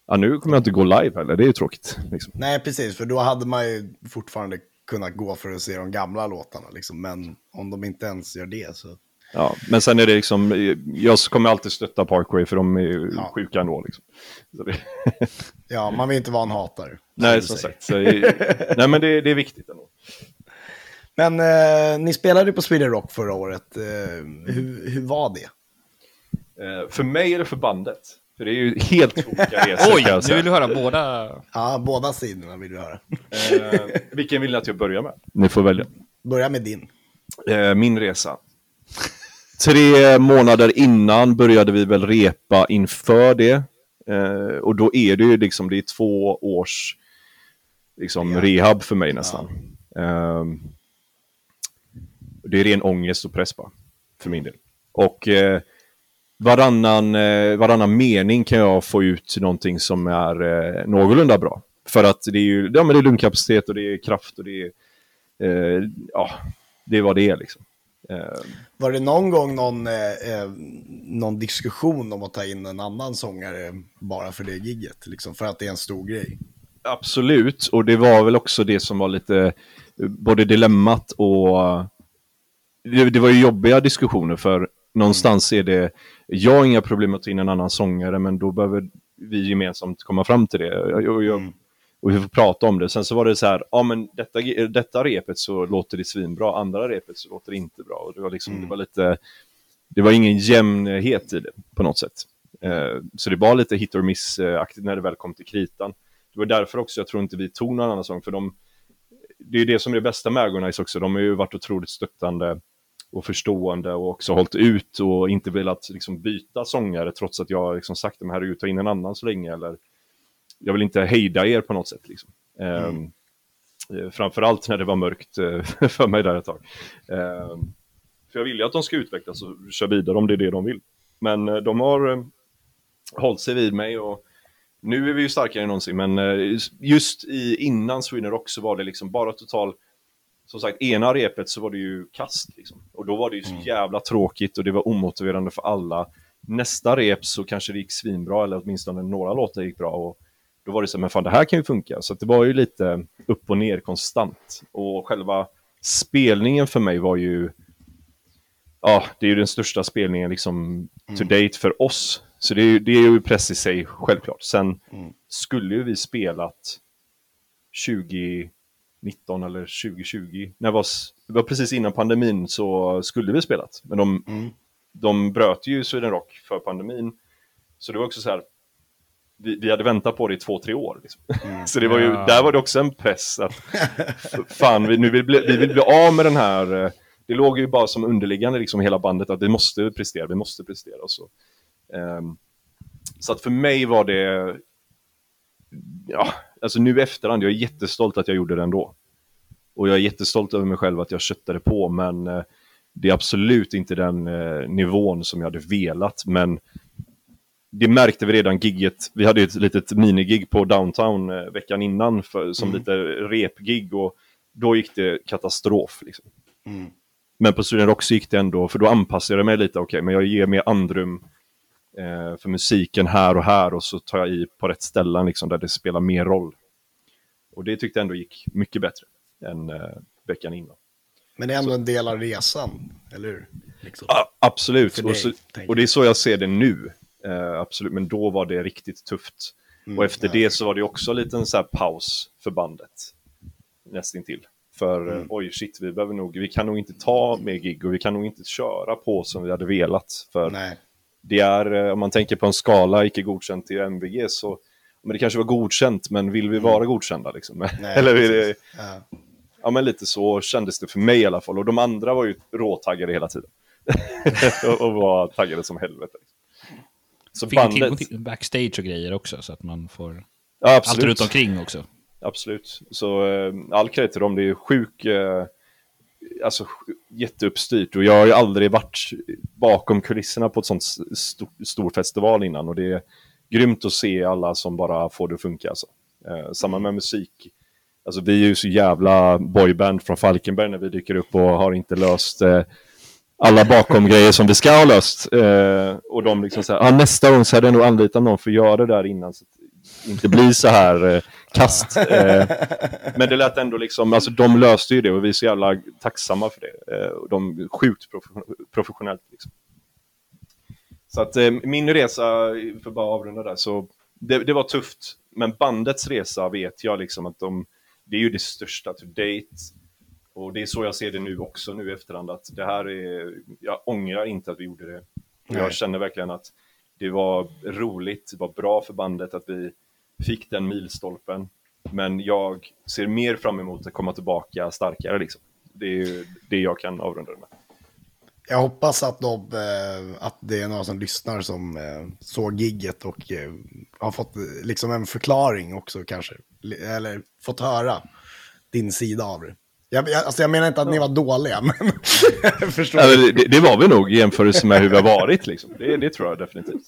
Ja, nu kommer jag inte gå live heller, det är ju tråkigt. Liksom. Nej, precis, för då hade man ju fortfarande kunnat gå för att se de gamla låtarna. Liksom. Men om de inte ens gör det så... Ja, men sen är det liksom, jag kommer alltid stötta Parkway för de är Ja. sjuka ändå. Liksom. Så det, Ja, man vill inte vara en hatare. nej, du som sagt. Så, nej, men det, det är viktigt ändå. Men eh, ni spelade på Sweden Rock förra året. Eh, hur, hur var det? Eh, för mig är det för bandet. För det är ju helt olika resor oj, nu vill du höra båda. Ja, båda sidorna vill vi höra. Eh, vilken vill ni att jag börjar med? Ni får välja. Börja med din. Eh, min resa. Tre månader innan började vi väl repa inför det. Eh, och då är det ju liksom, det är två års liksom, Rehab. rehab för mig nästan. Eh, det är ren ångest och press bara, för min del. Och eh, varannan, eh, varannan mening kan jag få ut någonting som är eh, någorlunda bra. För att det är ju ja, men det är lungkapacitet och det är kraft och det är, eh, ja, det är vad det är liksom. Eh, Var det någon gång någon, eh, eh, någon diskussion om att ta in en annan sångare bara för det gigget? Liksom, för att det är en stor grej. Absolut, och det var väl också det som var lite både dilemmat och det, det var ju jobbiga diskussioner för någonstans är det, jag har inga problem att ta in en annan sångare men då behöver vi gemensamt komma fram till det och, jag, och vi får prata om det. Sen så var det så här, ja men detta, detta repet så låter det svinbra, andra repet så låter det inte bra. Och det var liksom, det var lite, det var ingen jämnhet i det på något sätt. Eh, så det var lite hit or miss-aktigt när det väl kom till kritan. det var därför också jag tror inte vi tog någon annan sång, för de, det är ju det som är det bästa med Agonize också, de har ju varit otroligt stöttande och förstående och också hållit ut och inte velat liksom, byta sångare trots att jag liksom, sagt att herregud, ta in en annan så länge eller jag vill inte hejda er på något sätt. Liksom. Mm. Eh, framförallt när det var mörkt eh, för mig där ett tag. Eh, för jag vill ju att de ska utvecklas och köra vidare om det är det de vill. Men eh, de har eh, hållit sig vid mig och nu är vi ju starkare än någonsin, men eh, just i, innan Sweden Rock så var det liksom bara total, som sagt, ena repet så var det ju kast liksom. Och då var det ju så mm. jävla tråkigt och det var omotiverande för alla. Nästa rep så kanske det gick svinbra, eller åtminstone några låtar gick bra. Och då var det så, men fan det här kan ju funka. Så det var ju lite upp och ner konstant. Och själva spelningen för mig var ju, ja, det är ju den största spelningen liksom to mm. date för oss så det är, det är ju press i sig, självklart. Sen mm. skulle ju vi spelat 2019 eller 2020. När det, var, det var precis innan pandemin så skulle vi spelat. Men de, mm. de bröt ju Sweden Rock för pandemin. Så det var också så här, vi, vi hade väntat på det i två, tre år. Liksom. Mm. så det var ju, ja. där var det också en press att fan, vi, nu vill bli, vi vill bli av med den här eh, det låg ju bara som underliggande liksom hela bandet att vi måste prestera, vi måste prestera. Och så. Um, så att för mig var det, ja, alltså nu i efterhand, jag är jättestolt att jag gjorde det ändå. Och jag är jättestolt över mig själv att jag köttade på, men uh, det är absolut inte den uh, nivån som jag hade velat. Men det märkte vi redan gigget. Vi hade ett litet minigig på Downtown uh, veckan innan för, som mm. lite repgig och då gick det katastrof. Liksom. Mm. Men på Sweden Rock så gick det ändå, för då anpassade jag mig lite, okej, okay, men jag ger mer andrum eh, för musiken här och här och så tar jag i på rätt ställen liksom, där det spelar mer roll. Och det tyckte jag ändå gick mycket bättre än eh, veckan innan. Men det är ändå så. en del av resan, eller hur? Liksom. Ja, absolut, och, så, och, det är så jag ser det nu. Eh, absolut, men då var det riktigt tufft. Mm, och efter ja. det så var det också en liten så paus för bandet. Nästintill. För mm. oj, shit, vi behöver nog, vi kan nog inte ta mer gig och vi kan nog inte köra på som vi hade velat. För Nej det är, eh, om man tänker på en skala icke godkänt till MVG så, men det kanske var godkänt, men vill vi vara mm. godkända liksom? Nej, Eller vill det, ja. ja. men lite så kändes det för mig i alla fall. Och de andra var ju råtaggade hela tiden. och, var taggade som helvete. Så Fick bandet... till backstage och grejer också, så att man får ja, allt runt omkring också. Absolut. Så äh, all cred till dem, det är sjuk... Äh, alltså, jätteuppstyrt och jag har ju aldrig varit bakom kulisserna på ett sånt st stor festival innan och det är grymt att se alla som bara får det att funka. Alltså. Eh, samma med musik. Alltså, vi är ju så jävla boyband från Falkenberg när vi dyker upp och har inte löst eh, alla bakom grejer som vi ska ha löst. Eh, och de liksom säger, ah, nästa gång så hade jag nog anlitat någon för att göra det där innan. Så att det inte blir så här eh, kast. Eh, men det lät ändå liksom, alltså de löste ju det och vi är så jävla tacksamma för det. Eh, de sjukt professionellt. Liksom. Så att eh, min resa, för att bara avrunda där, så det, det, var tufft. Men bandets resa vet jag liksom att de, det är ju det största to date. Och det är så jag ser det nu också, nu i efterhand, att det här är, jag ångrar inte att vi gjorde det. Jag känner verkligen att det var roligt, det var bra för bandet att vi fick den milstolpen. Men jag ser mer fram emot att komma tillbaka starkare. Liksom. Det är det jag kan avrunda det med. Jag hoppas att, de, eh, att det är några som lyssnar som eh, såg gigget och eh, har fått liksom en förklaring också kanske. Eller fått höra din sida av det. Jag, jag, alltså jag menar inte att ni var dåliga, men... förstår ja, det, det, var vi nog i jämförelse med hur vi har varit. Liksom. Det, det tror jag definitivt.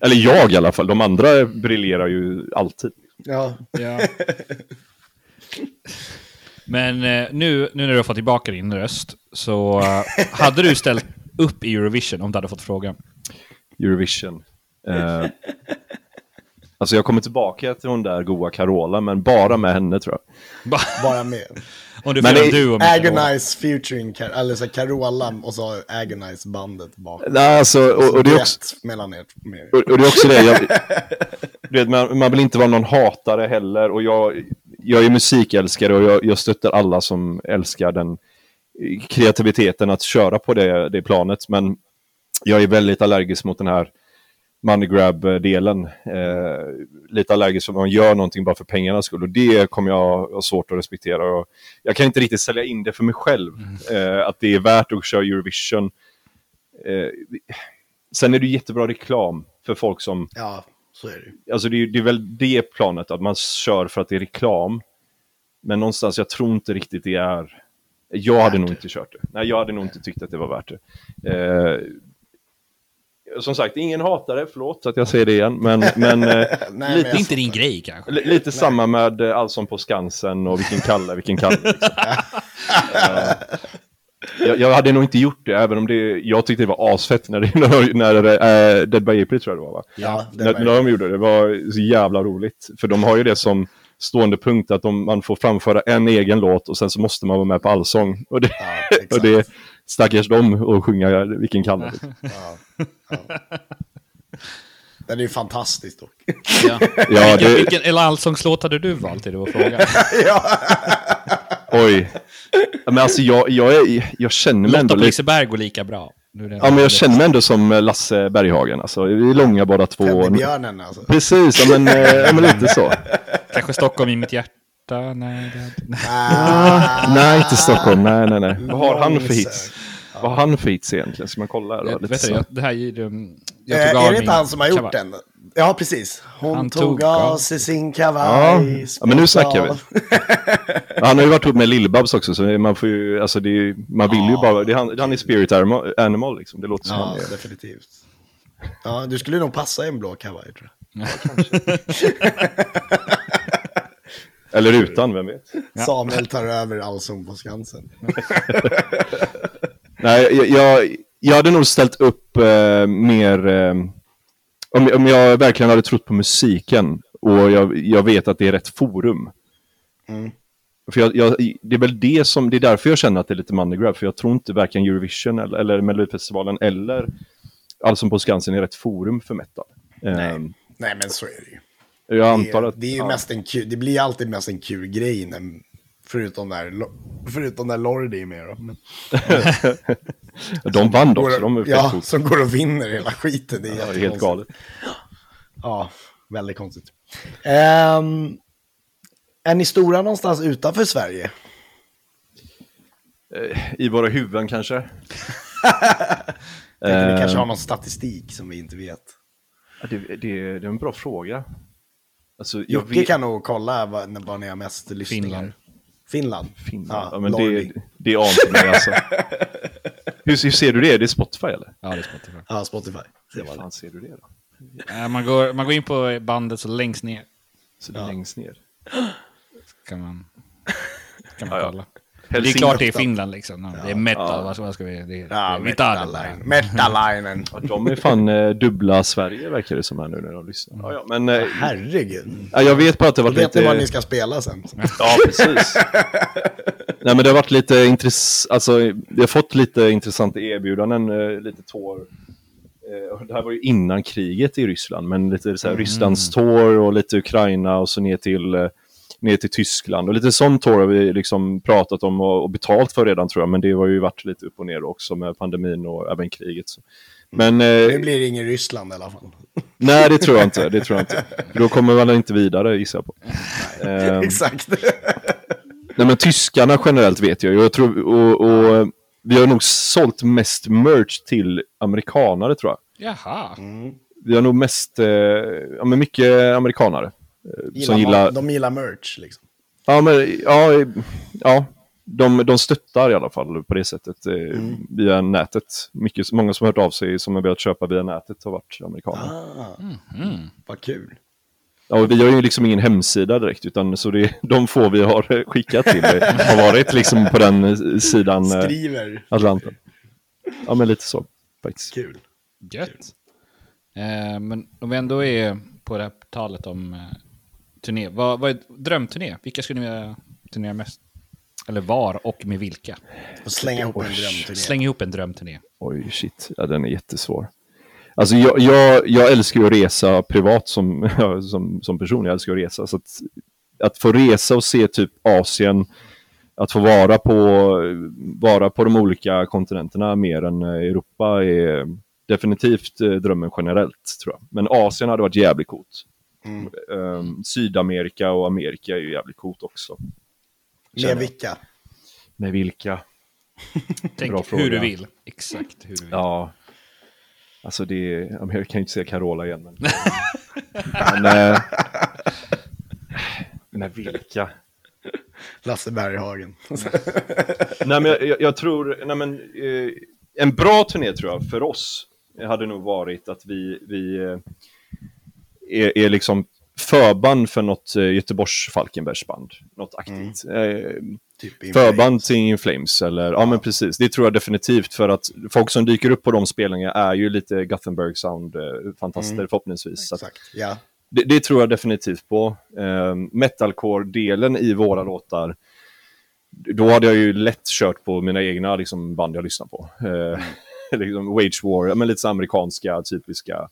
Eller jag i alla fall. De andra briljerar ju alltid. Ja. ja. Men eh, nu, nu när du har fått tillbaka din röst, så uh, hade du ställt upp i Eurovision om du hade fått frågan? Eurovision. Uh, alltså jag kommer tillbaka till hon där goa Carola, men bara med henne tror jag. bara med. Om du men det, du Agonize featuring, eller så Carola och så Agonize bandet bakom. Nej, alltså, och, och, det är också, mellan er, och, och, det är också det, jag, vet, man, man vill inte vara någon hatare heller. Och jag, jag är musikälskare och jag, jag stöttar alla som älskar den kreativiteten att köra på det, det planet. Men jag är väldigt allergisk mot den här money grab-delen. Eh, lite allergisk att man gör någonting bara för pengarnas skull. Och det kommer jag ha svårt att respektera. Och jag kan inte riktigt sälja in det för mig själv. Eh, att det är värt att köra Eurovision. Eh, sen är det jättebra reklam för folk som... Ja, så är det. Alltså det, är- det är väl det planet, att man kör för att det är reklam. Men någonstans, jag tror inte riktigt det är... Jag hade Värt nog det. inte kört det. Nej, jag hade nog inte tyckt att det var värt det. Eh, som sagt, ingen hatar det, förlåt att jag säger det igen. Men, men eh, Nej, lite, men Det jag inte din grej kanske. li- lite samma med eh, Allsång på Skansen och vilken Kalle, vilken Kalle. Liksom. Eh, jag, jag hade nog inte gjort det, även om det, jag tyckte det var asfett när, det, när, när eh, Dead by April tror jag det var va? Ja, det när, var när de gjorde det, det var så jävla roligt. För de har ju det som stående punkt att de, man får framföra en egen låt och sen så måste man vara med på allsång. Och det, Ja, exakt. och det stackars dem och sjunga vilken Kalle. Ja, ja. Den är ju fantastisk dock. Ja. Ja, det, vilken eller allsångslåt hade du valt? Det vår fråga. ja. oj. Men alltså jag, jag, är, jag känner mig Lotta ändå lite... Liseberg går lika bra. Nu är det- Ja, men jag känner mig ändå som Lasse Berghagen. Alltså, vi är långa båda två. Teddybjörnen alltså. Precis, ja, men, eh, ja, men lite så. Kanske Stockholm i mitt hjärta? Nej, det hade... nej. Ah, Nej, inte Stockholm. Nej, nej, nej. Vad har han för hits? Vad har han för hits egentligen? Ska man kolla? Då? Jag, Lite vet så. jag, det här är ju... um, Jag Eh, är det inte han som har gjort kavaj. den? Ja, precis. Hon Han tog, tog av sig sin kavaj. Ja. Ja, men nu snackar vi. Han har ju varit ihop med Lill-Babs också, så man får ju, alltså det är, man vill ju bara, det är han, han är spirit animal, liksom. Det låter som Ja, han är. definitivt. Ja, du skulle nog passa i en blå kavaj tror jag. Eller utan, vem vet? Samuel tar över Allsång på Skansen. Nej, jag, jag, hade nog ställt upp eh, mer, eh, om, om jag verkligen hade trott på musiken och jag, jag vet att det är rätt forum. Mm. För jag, jag, det är väl det som, det är därför jag känner att det är lite money grab, för jag tror inte varken Eurovision eller, eller Melodifestivalen eller Allsång på Skansen är rätt forum för metal. Eh, Nej, men så är det ju. Jag Det antar att... det är ja. mest en kul, det blir alltid mest en kul grej när, förutom när, förutom när Lordi är med då. Men, De vann också, de är fett ja, som går och vinner hela skiten. Det är, Ja, helt galet. Ja, väldigt konstigt. Ehm, är ni stora någonstans utanför Sverige? I våra huvuden kanske? Ni kanske Ehm. har någon statistik som vi inte vet. Det, det, det är en bra fråga. Alltså, jag Jocke vet... kan nog kolla vad, vad ni har mest lyssningar. Finland. Finland? Finland. Ja, Ja, men det, det ante mig alltså. hur, hur ser du det? Det är Spotify eller? Ja, det är Spotify. Ja, Spotify. Hur fan ser du det då? Man går, man går in på bandet så längst ner Så det är längst ner. kan man, kan man Ja, ja. kolla. Det är klart det är Finland liksom. Ja, det är metal, Ja. vad, ska, vi... Det är, det Ja. Metalainen. Metalainen. Ja, de är fan eh, dubbla Sverige verkar det som här nu när de lyssnar. Ja, ja, men eh, Herregud. ja, jag vet bara att det Då varit vet ni lite... vad ni ska spela sen. Ja, precis. Nej, men det har varit lite intressant, alltså vi har fått lite intressanta erbjudanden, eh, lite tår. Eh, och det här var ju innan kriget i Ryssland, men lite så här, Rysslands tår och lite Ukraina och så ner till, eh, ner till Tyskland. Och lite sån tår har vi liksom pratat om och, och betalt för redan tror jag, men det har ju varit lite upp och ner också med pandemin och även kriget. Så. Men Nu eh, blir det ingen Ryssland i alla fall. nej, det tror jag inte. Det tror jag inte. Då kommer man inte vidare gissar jag på. Ehm, Exakt. Nej men tyskarna generellt vet jag ju. Jag tror, och, och vi har nog sålt mest merch till amerikanare tror jag. Jaha. Vi har nog mest, eh, ja men mycket amerikanare. Eh, som gillar, De gillar merch liksom. ja men, ja, ja. De, de stöttar i alla fall på det sättet eh, via nätet. Mycket, många som har hört av sig som har velat köpa via nätet har varit amerikaner. Ah, Mm. vad kul. Ja, och vi har ju liksom ingen hemsida direkt, utan så det, de få vi har skickat till eh, har varit liksom på den eh, sidan eh, Skriver. Atlanten. Ja, men lite så faktiskt. Kul. Gött. Eh, men om vi ändå är på det här talet om turné. Vad, vad är drömturné? Vilka skulle ni vilja turnera mest? Eller var och med vilka? Och slänga ihop en drömturné. Släng ihop en drömturné. Oj, shit. Ja, den är jättesvår. Alltså jag, jag, jag älskar ju att resa privat som, som, som person. Jag älskar att resa. Så att, att få resa och se typ Asien, att få vara på, vara på de olika kontinenterna mer än Europa är, definitivt eh, drömmen generellt tror jag. Men Asien hade varit jävligt coolt. Mm. Ehm, Sydamerika och Amerika är ju jävligt coolt också. Med vilka? Med vilka? Bra Tänk fråga. hur du vill. Exakt hur du vill. Ja. Alltså det är, jag kan ju inte säga Carola igen. Men, men, eh, men vilka? Lasse Berghagen. Nej, men jag, jag, jag tror, nej, men, eh, en bra turné tror jag för oss hade nog varit att vi, vi eh, är, är liksom förband för något eh, Göteborgs Falkenbergsband. Något aktivt. Eh, typ förband till In Flames eller, ja. men precis. Det tror jag definitivt för att folk som dyker upp på de spelningarna är ju lite Gothenburg sound eh, Mm. förhoppningsvis. Så att, Exakt, ja. det, det tror jag definitivt på. Eh, Metalcore-delen i våra låtar, då hade jag ju lätt kört på mina egna liksom, band jag lyssnar på. Eh, liksom Wage War, ja, men lite så amerikanska, typiska,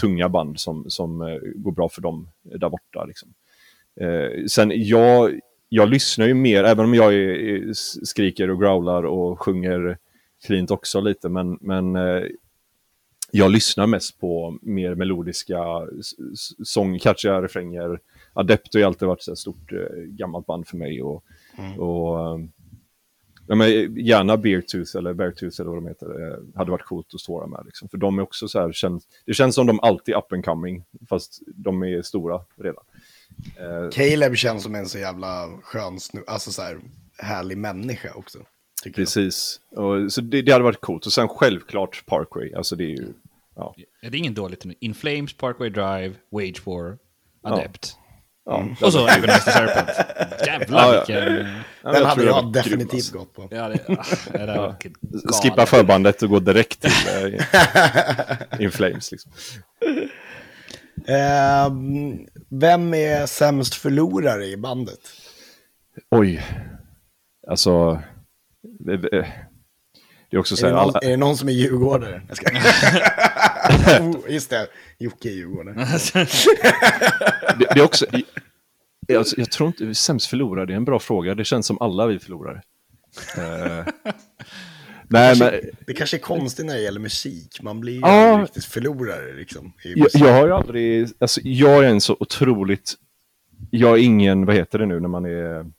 tunga band som, som eh, går bra för dem där borta. Liksom. Eh, sen jag, jag lyssnar ju mer, även om jag är, skriker och growlar och sjunger cleant också lite, men, men eh, jag lyssnar mest på mer melodiska sång, catchiga refränger. Adept har alltid varit ett stort eh, gammalt band för mig. Och, och, eh, ja, men gärna Beartooth eller Beartooth eller vad de heter. Eh, hade varit coolt att stå med. Liksom. För de är också så här, känns, det känns som de alltid är up and coming, fast de är stora redan. Eh, Caleb känns som en så jävla skön snu, alltså så här härlig människa också. Precis. Och, så det, det hade varit coolt. Och sen självklart Parkway. Alltså det är ju, ja. Ja, Det är ingen dålig turné. In Flames, Parkway Drive, Wage War, Adept. ja. Och så Agonize the Serpent. Jävlar Ja, ja. vilken... Ja, Den hade tror det jag definitivt grym, alltså. gått på. Ja, det, ah, det galet. Skippa förbandet och gå direkt till eh, In Flames. Liksom. Ehm, vem är sämst förlorare i bandet? Oj. Alltså. Det, det det är också så Är det, här. någon, Alla, är det någon som är djurgårdare? Jag ska... oh, just det, Jocke är djurgårdare. det, det är också. Jag, jag tror inte sämst förlorare, det är en bra fråga. Det känns som alla vi förlorare. Eh, nej, men Det kanske är konstigt när det gäller musik. Man blir ju Ja. riktigt förlorare liksom. jag, jag har ju aldrig, alltså jag är en så otroligt, jag är ingen, vad heter det nu när man är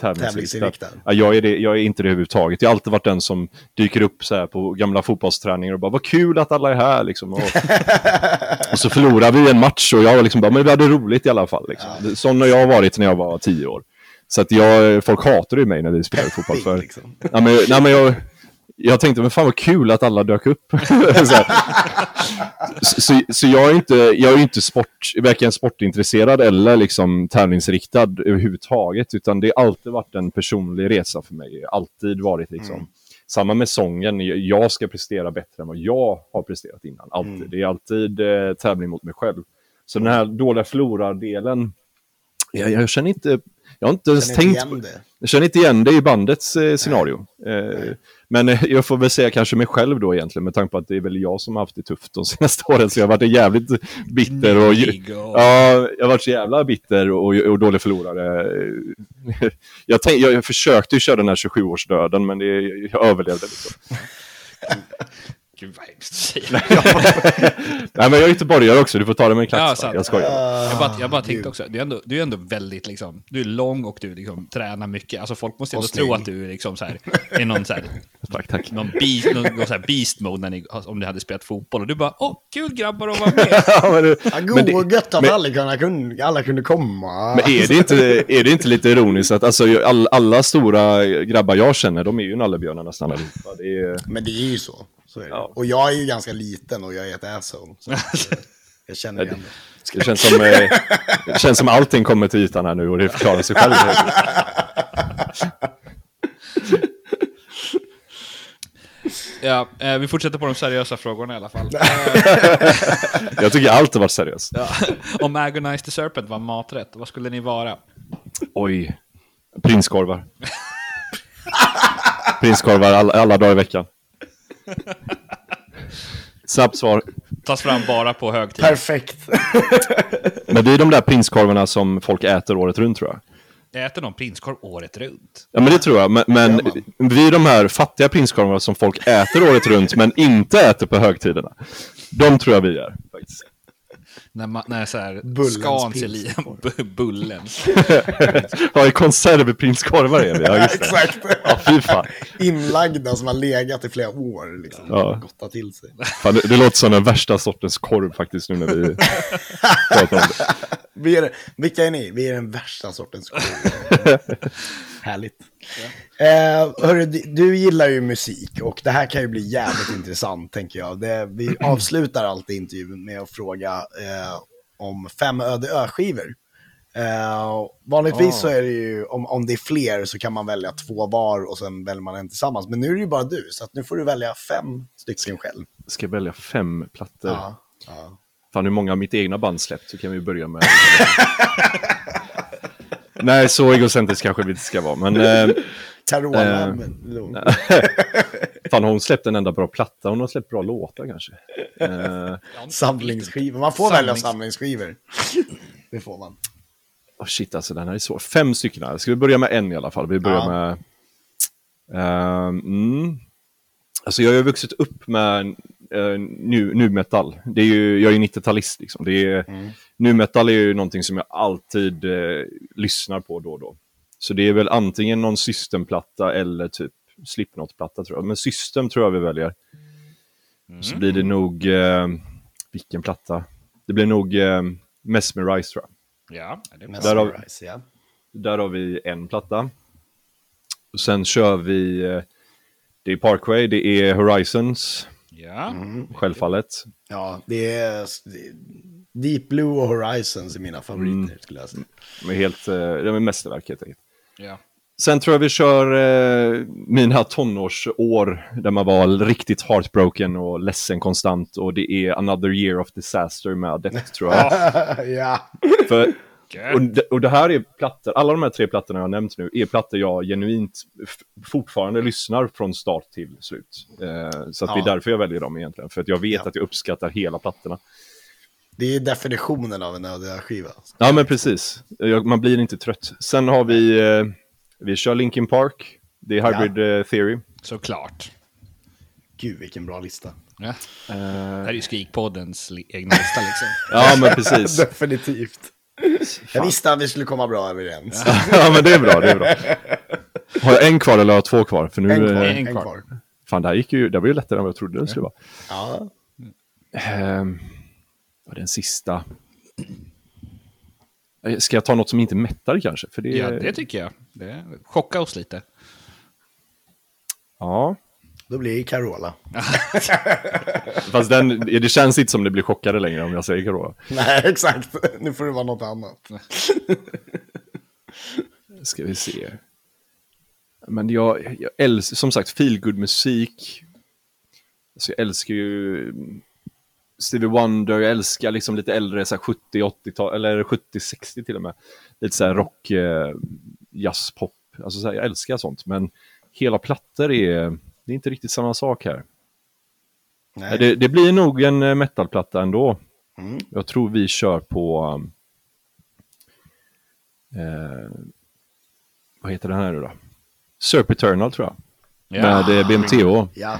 tävlingsinriktad? Ja, jag, är det, jag är inte det överhuvudtaget. Jag har alltid varit den som dyker upp så här på gamla fotbollsträningar och bara vad kul att alla är här liksom. Och, och så förlorar vi en match och jag liksom bara, men vi hade roligt i alla fall. Liksom. Sån har jag varit när jag var tio år. Så att jag, folk hatar ju mig när vi spelar fotboll. För, liksom. ja, men, nej, men jag, jag tänkte, men fan vad kul att alla dök upp. så, så, jag är inte, jag är inte sport, varken sportintresserad eller liksom tävlingsriktad överhuvudtaget, utan det har alltid varit en personlig resa för mig. Alltid varit liksom. Samma med sången, jag ska prestera bättre än vad jag har presterat innan. Alltid. Det är alltid eh, tävling mot mig själv. Så den här dåliga förlorardelen, jag, jag känner inte, jag har inte ens inte tänkt på det. jag känner inte igen det i bandets eh, scenario. Eh, men eh, jag får väl säga kanske mig själv då egentligen, med tanke på att det är väl jag som har haft det tufft de senaste åren. Så jag har varit jävligt bitter och... Ja, jag har varit så jävla bitter och, och dålig förlorare. Jag, tänk, jag, jag försökte ju köra den här 27-årsdöden, men det, jag överlevde. Liksom. Gud vad hemskt att säga. Nej, men jag är göteborgare också, du får ta det med en Ja, klackspark. sant. jag skojar. Jag bara, jag bara tänkte också, du är, ändå, du är ändå väldigt liksom, du är lång och du liksom tränar mycket. Alltså folk måste ändå tro att du är liksom så här, är någon så här, Tack, tack. någon beast, någon, någon så här beast mode när ni, om ni hade spelat fotboll. Och du bara, åh, kul grabbar att vara med. Ja, men, det- Ja, men god det- gött att men- alla, kunde, kunde, alla kunde komma. Men är det inte, är det inte lite ironiskt att alltså, all, alla stora grabbar jag känner, de är ju nallebjörnar nästan allihopa. Det är, Men det är ju så. Så är det. Ja. Och jag är ju ganska liten och jag är ett asshole. Eh, jag känner igen det. det känns som, eh, det känns som allting kommer till ytan här nu och det förklarar sig själv. Ja, eh, vi fortsätter på de seriösa frågorna i alla fall. Jag tycker allt har varit seriöst. Ja. Om Agonize the Serpent var maträtt, vad skulle ni vara? Oj. Prinskorvar. Prinskorvar alla, alla dagar i veckan. Snabbt svar. Tas fram bara på högtid. Perfekt. Men det är de där prinskorvarna som folk äter året runt tror jag. Äter någon prinskorv året runt? Ja, men det tror jag. Men, men vi är de här fattiga prinskorvarna som folk äter året runt, men inte äter på högtiderna. De tror jag vi är, faktiskt. När, man, när så här, skans bu- Bullen. Ja, i konservprinskorvar är vi. Ja, just det. Exakt. Ja, fy fan. Inlagda som har legat i flera år. Liksom. Ja. Gottat till sig. fan det, det låter som den värsta sortens korv faktiskt nu när vi pratar om det. Vi är, vilka är ni? Vi är den värsta sortens korv. Härligt. Eh, hörru, du, gillar ju musik och det här kan ju bli jävligt intressant tänker jag. Det, vi avslutar alltid intervjun med att fråga eh, om fem öde ö-skivor. Eh, vanligtvis så är det ju, om, om det är fler så kan man välja två var och sen väljer man en tillsammans. Men nu är det ju bara du, så nu får du välja fem stycken själv. Ska jag välja fem plattor? Ja, ja. Fan hur många av mitt egna band släppt så kan vi börja med. Nej, så egocentrisk kanske vi inte ska vara. Men eh, Carola, Eh, fan, har hon släppt en enda bra platta? Hon har släppt bra låtar kanske. Eh, Samlingsskivor. Man får välja samlingsskivor. Det får man. oh shit, alltså den här är svår. Fem stycken här. Ska vi börja med en i alla fall? Vi börjar Ja. med... ehm, mm. Alltså jag har ju vuxit upp med uh, nu, nu metal. Det är ju, jag är ju 90-talist liksom. Det är, Nu metal är ju någonting som jag alltid eh, lyssnar på då och då. Så det är väl antingen någon systemplatta eller typ Slipknot-platta tror jag. Men system tror jag vi väljer. Så blir det nog, eh, vilken platta? Det blir nog eh, Mesmerize tror jag. Ja, det är bra. Där har- Mesmerize, ja. Där har vi en platta. Och sen kör vi, eh, det är Parkway, det är Horizons, Ja. självfallet. Ja, det är det Deep Blue och Horizons är mina favoriter Mm. skulle jag säga. De är helt, eh, de är mästerverk helt enkelt. ja. Sen tror jag vi kör eh, mina tonårsår där man var riktigt heartbroken och ledsen konstant och det är Another Year of Disaster med Adept tror jag. ja. För. Och, det, och det här är plattor, alla de här tre plattorna jag har nämnt nu är plattor jag genuint fortfarande lyssnar från start till slut. Eh, så att det är Ja. därför jag väljer dem egentligen, för att jag vet Ja. att jag uppskattar hela plattorna. Det är definitionen av en öde-skiva. Ja men precis, jag, man blir inte trött. Sen har vi, eh, vi kör Linkin Park, det är Hybrid eh, Theory. Såklart. Gud, vilken bra lista. Ja. Det Eh, här är ju Skrikpoddens egna lista liksom. ja men precis. Definitivt. Jag visste att vi skulle komma bra överens. ja men det är bra, det är bra. Har jag en kvar eller har jag två kvar? För nu, En kvar. En kvar. kvar. fan det här gick ju, det var ju lättare än vad jag trodde det skulle vara. Ja. Ehm, vad är den sista? Eh, Ska jag ta något som inte mättar kanske? För det, Ja, det tycker jag. Det chocka oss lite. ja. Då blir det Carola. Fast den, det känns inte som det blir chockade längre om jag säger Carola. Nej, exakt. Nu får det vara något annat. Ska vi se. Men jag, jag älskar, som sagt, feelgood musik. Alltså jag älskar ju Stevie Wonder, jag älskar liksom lite äldre, så här 70-80-tal, eller 70-60 till och med. Lite så här rock, eh, jazzpop, alltså så här, jag älskar sånt. Men hela plattor är, det är inte riktigt samma sak här. Nej. Det, det blir nog en eh, metalplatta ändå. Mm. Jag tror vi kör på... um, Eh, vad heter den här nu då? Surp Eternal tror jag. Ja. Med eh, BMTH. Ja,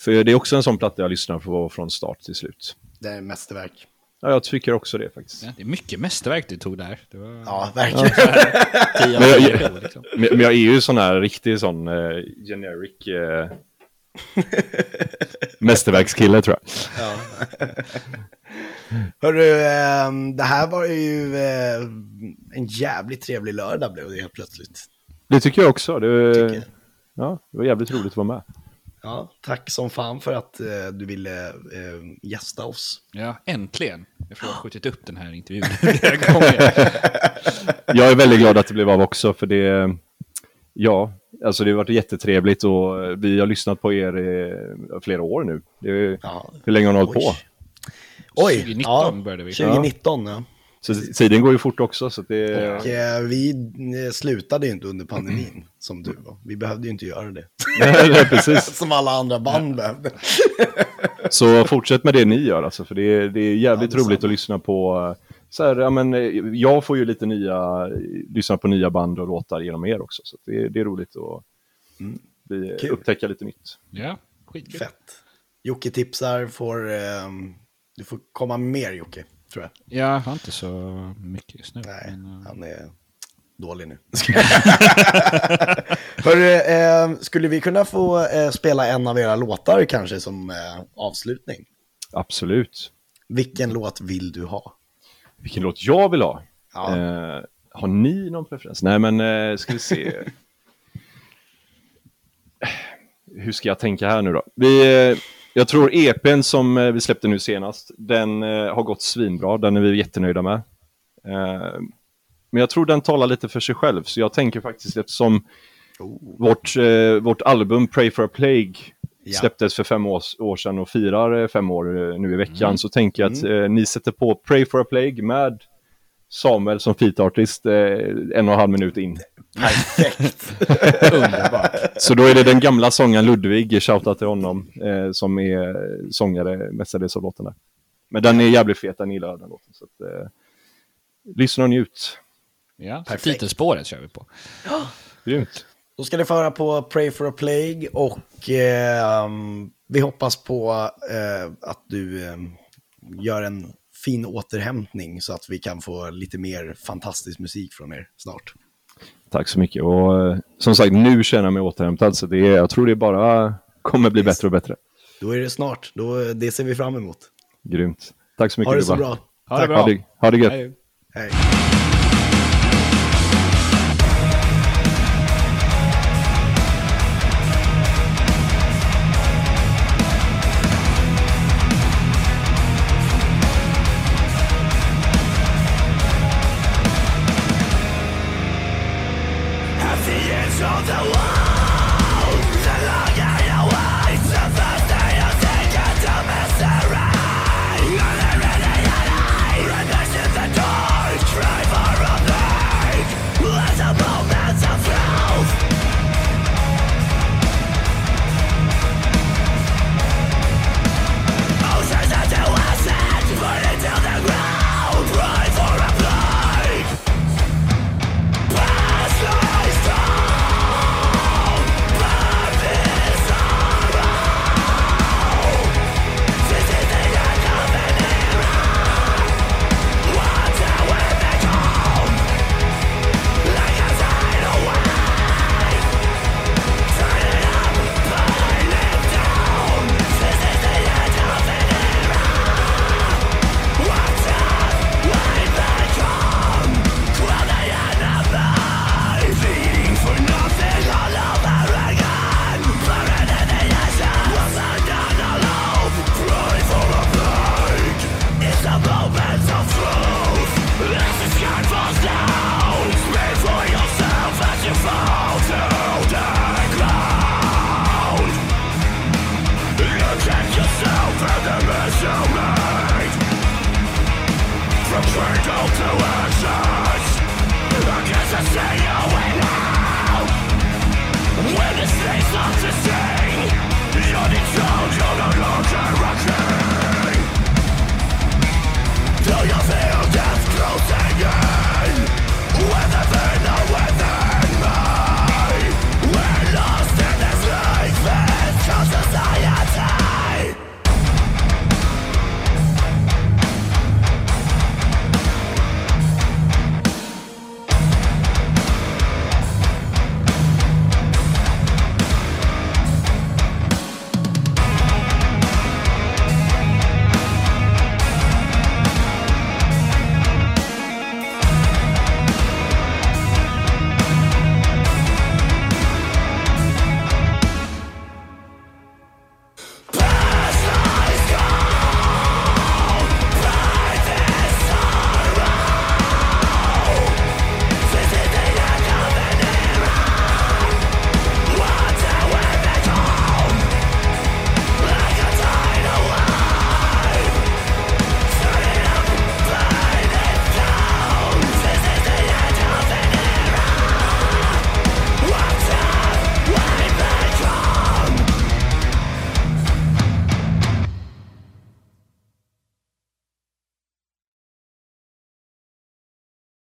För det är också en sån platta jag lyssnar på från start till slut. det är mästerverk. Ja, jag tycker också det faktiskt. Ja, det är mycket mästerverk du tog där. Det var Ja, verkligen. av Men jag- liksom. Men, jag är ju sån här riktig sån eh, generic eh, mästerverkskille tror jag. Hörru, ehm, det här var ju eh, en jävligt trevlig lördag blev det helt plötsligt. Det tycker jag också. Det, Tycker jag. ja, det var jävligt roligt att vara med. Ja, tack som fan för att eh, du ville eh, gästa oss. Ja, äntligen. Jag har skjutit upp den här intervjun. Jag är väldigt glad att det blev av också, för det... Ja, alltså det har varit jättetrevligt och vi har lyssnat på er i flera år nu. Det är, Ja. Hur länge har ni hållit på? Oj, 2019 ja, började vi. 2019, ja. Så tiden går ju fort också, så det... Och eh, vi eh, slutade ju inte under pandemin, som du var. Vi behövde ju inte göra det. Nej, precis. som alla andra band behövde. Så fortsätt med det ni gör alltså, för det är, det är jävligt Ja, detsamma. roligt att lyssna på, så här, ja, men, eh, jag får ju lite nya, lyssna på nya band och låtar genom er också. Så det, det är roligt att bli, Kul. upptäcka lite nytt. Ja, skitkul. Fett. Jocke tipsar, får, ehm, du får komma med mer Jocke, tror jag. Jag har inte så mycket just nu. Nej, men, eh, han är dålig nu. Hörru, eh, skulle vi kunna få eh, spela en av era låtar kanske som eh, avslutning? Absolut. Vilken låt vill du ha? Vilken låt jag vill ha? Ja. Eh, har ni någon preferens? Nej, men eh, ska vi se. Hur ska jag tänka här nu då? Vi, eh, jag tror EPn som eh, vi släppte nu senast, den eh, har gått svinbra. Den är vi jättenöjda med. Eh, men jag tror den talar lite för sig själv, så jag tänker faktiskt eftersom vårt, eh, vårt album Pray for a Plague Ja. släpptes för fem år, år sedan och firar fem år nu i veckan, så tänker jag att eh, ni sätter på Pray for a Plague med Samuel som feat artist eh, en och en halv minut in. Perfekt. Underbart. Så då är det den gamla sångaren Ludvig, shoutout till honom, eh, som är sångare mestadels av låten där. Men den är jävligt fet, den gillar jag den låten. Så att, eh, lyssna och njut. Ja, Perfekt. titelspåret kör vi på. Grymt. Då ska ni få höra på Pray for a Plague och eh, vi hoppas på eh, att du eh, gör en fin återhämtning så att vi kan få lite mer fantastisk musik från er snart. Tack så mycket. Och eh, som sagt, nu känner jag mig återhämtad, så det är, jag tror det bara kommer bli bättre och bättre. Då är det snart, Då, det ser vi fram emot. Grymt. Tack så mycket. Ha det så bra. Ha det Tack. bra. Ha det, ha det gött. Hej. Hej.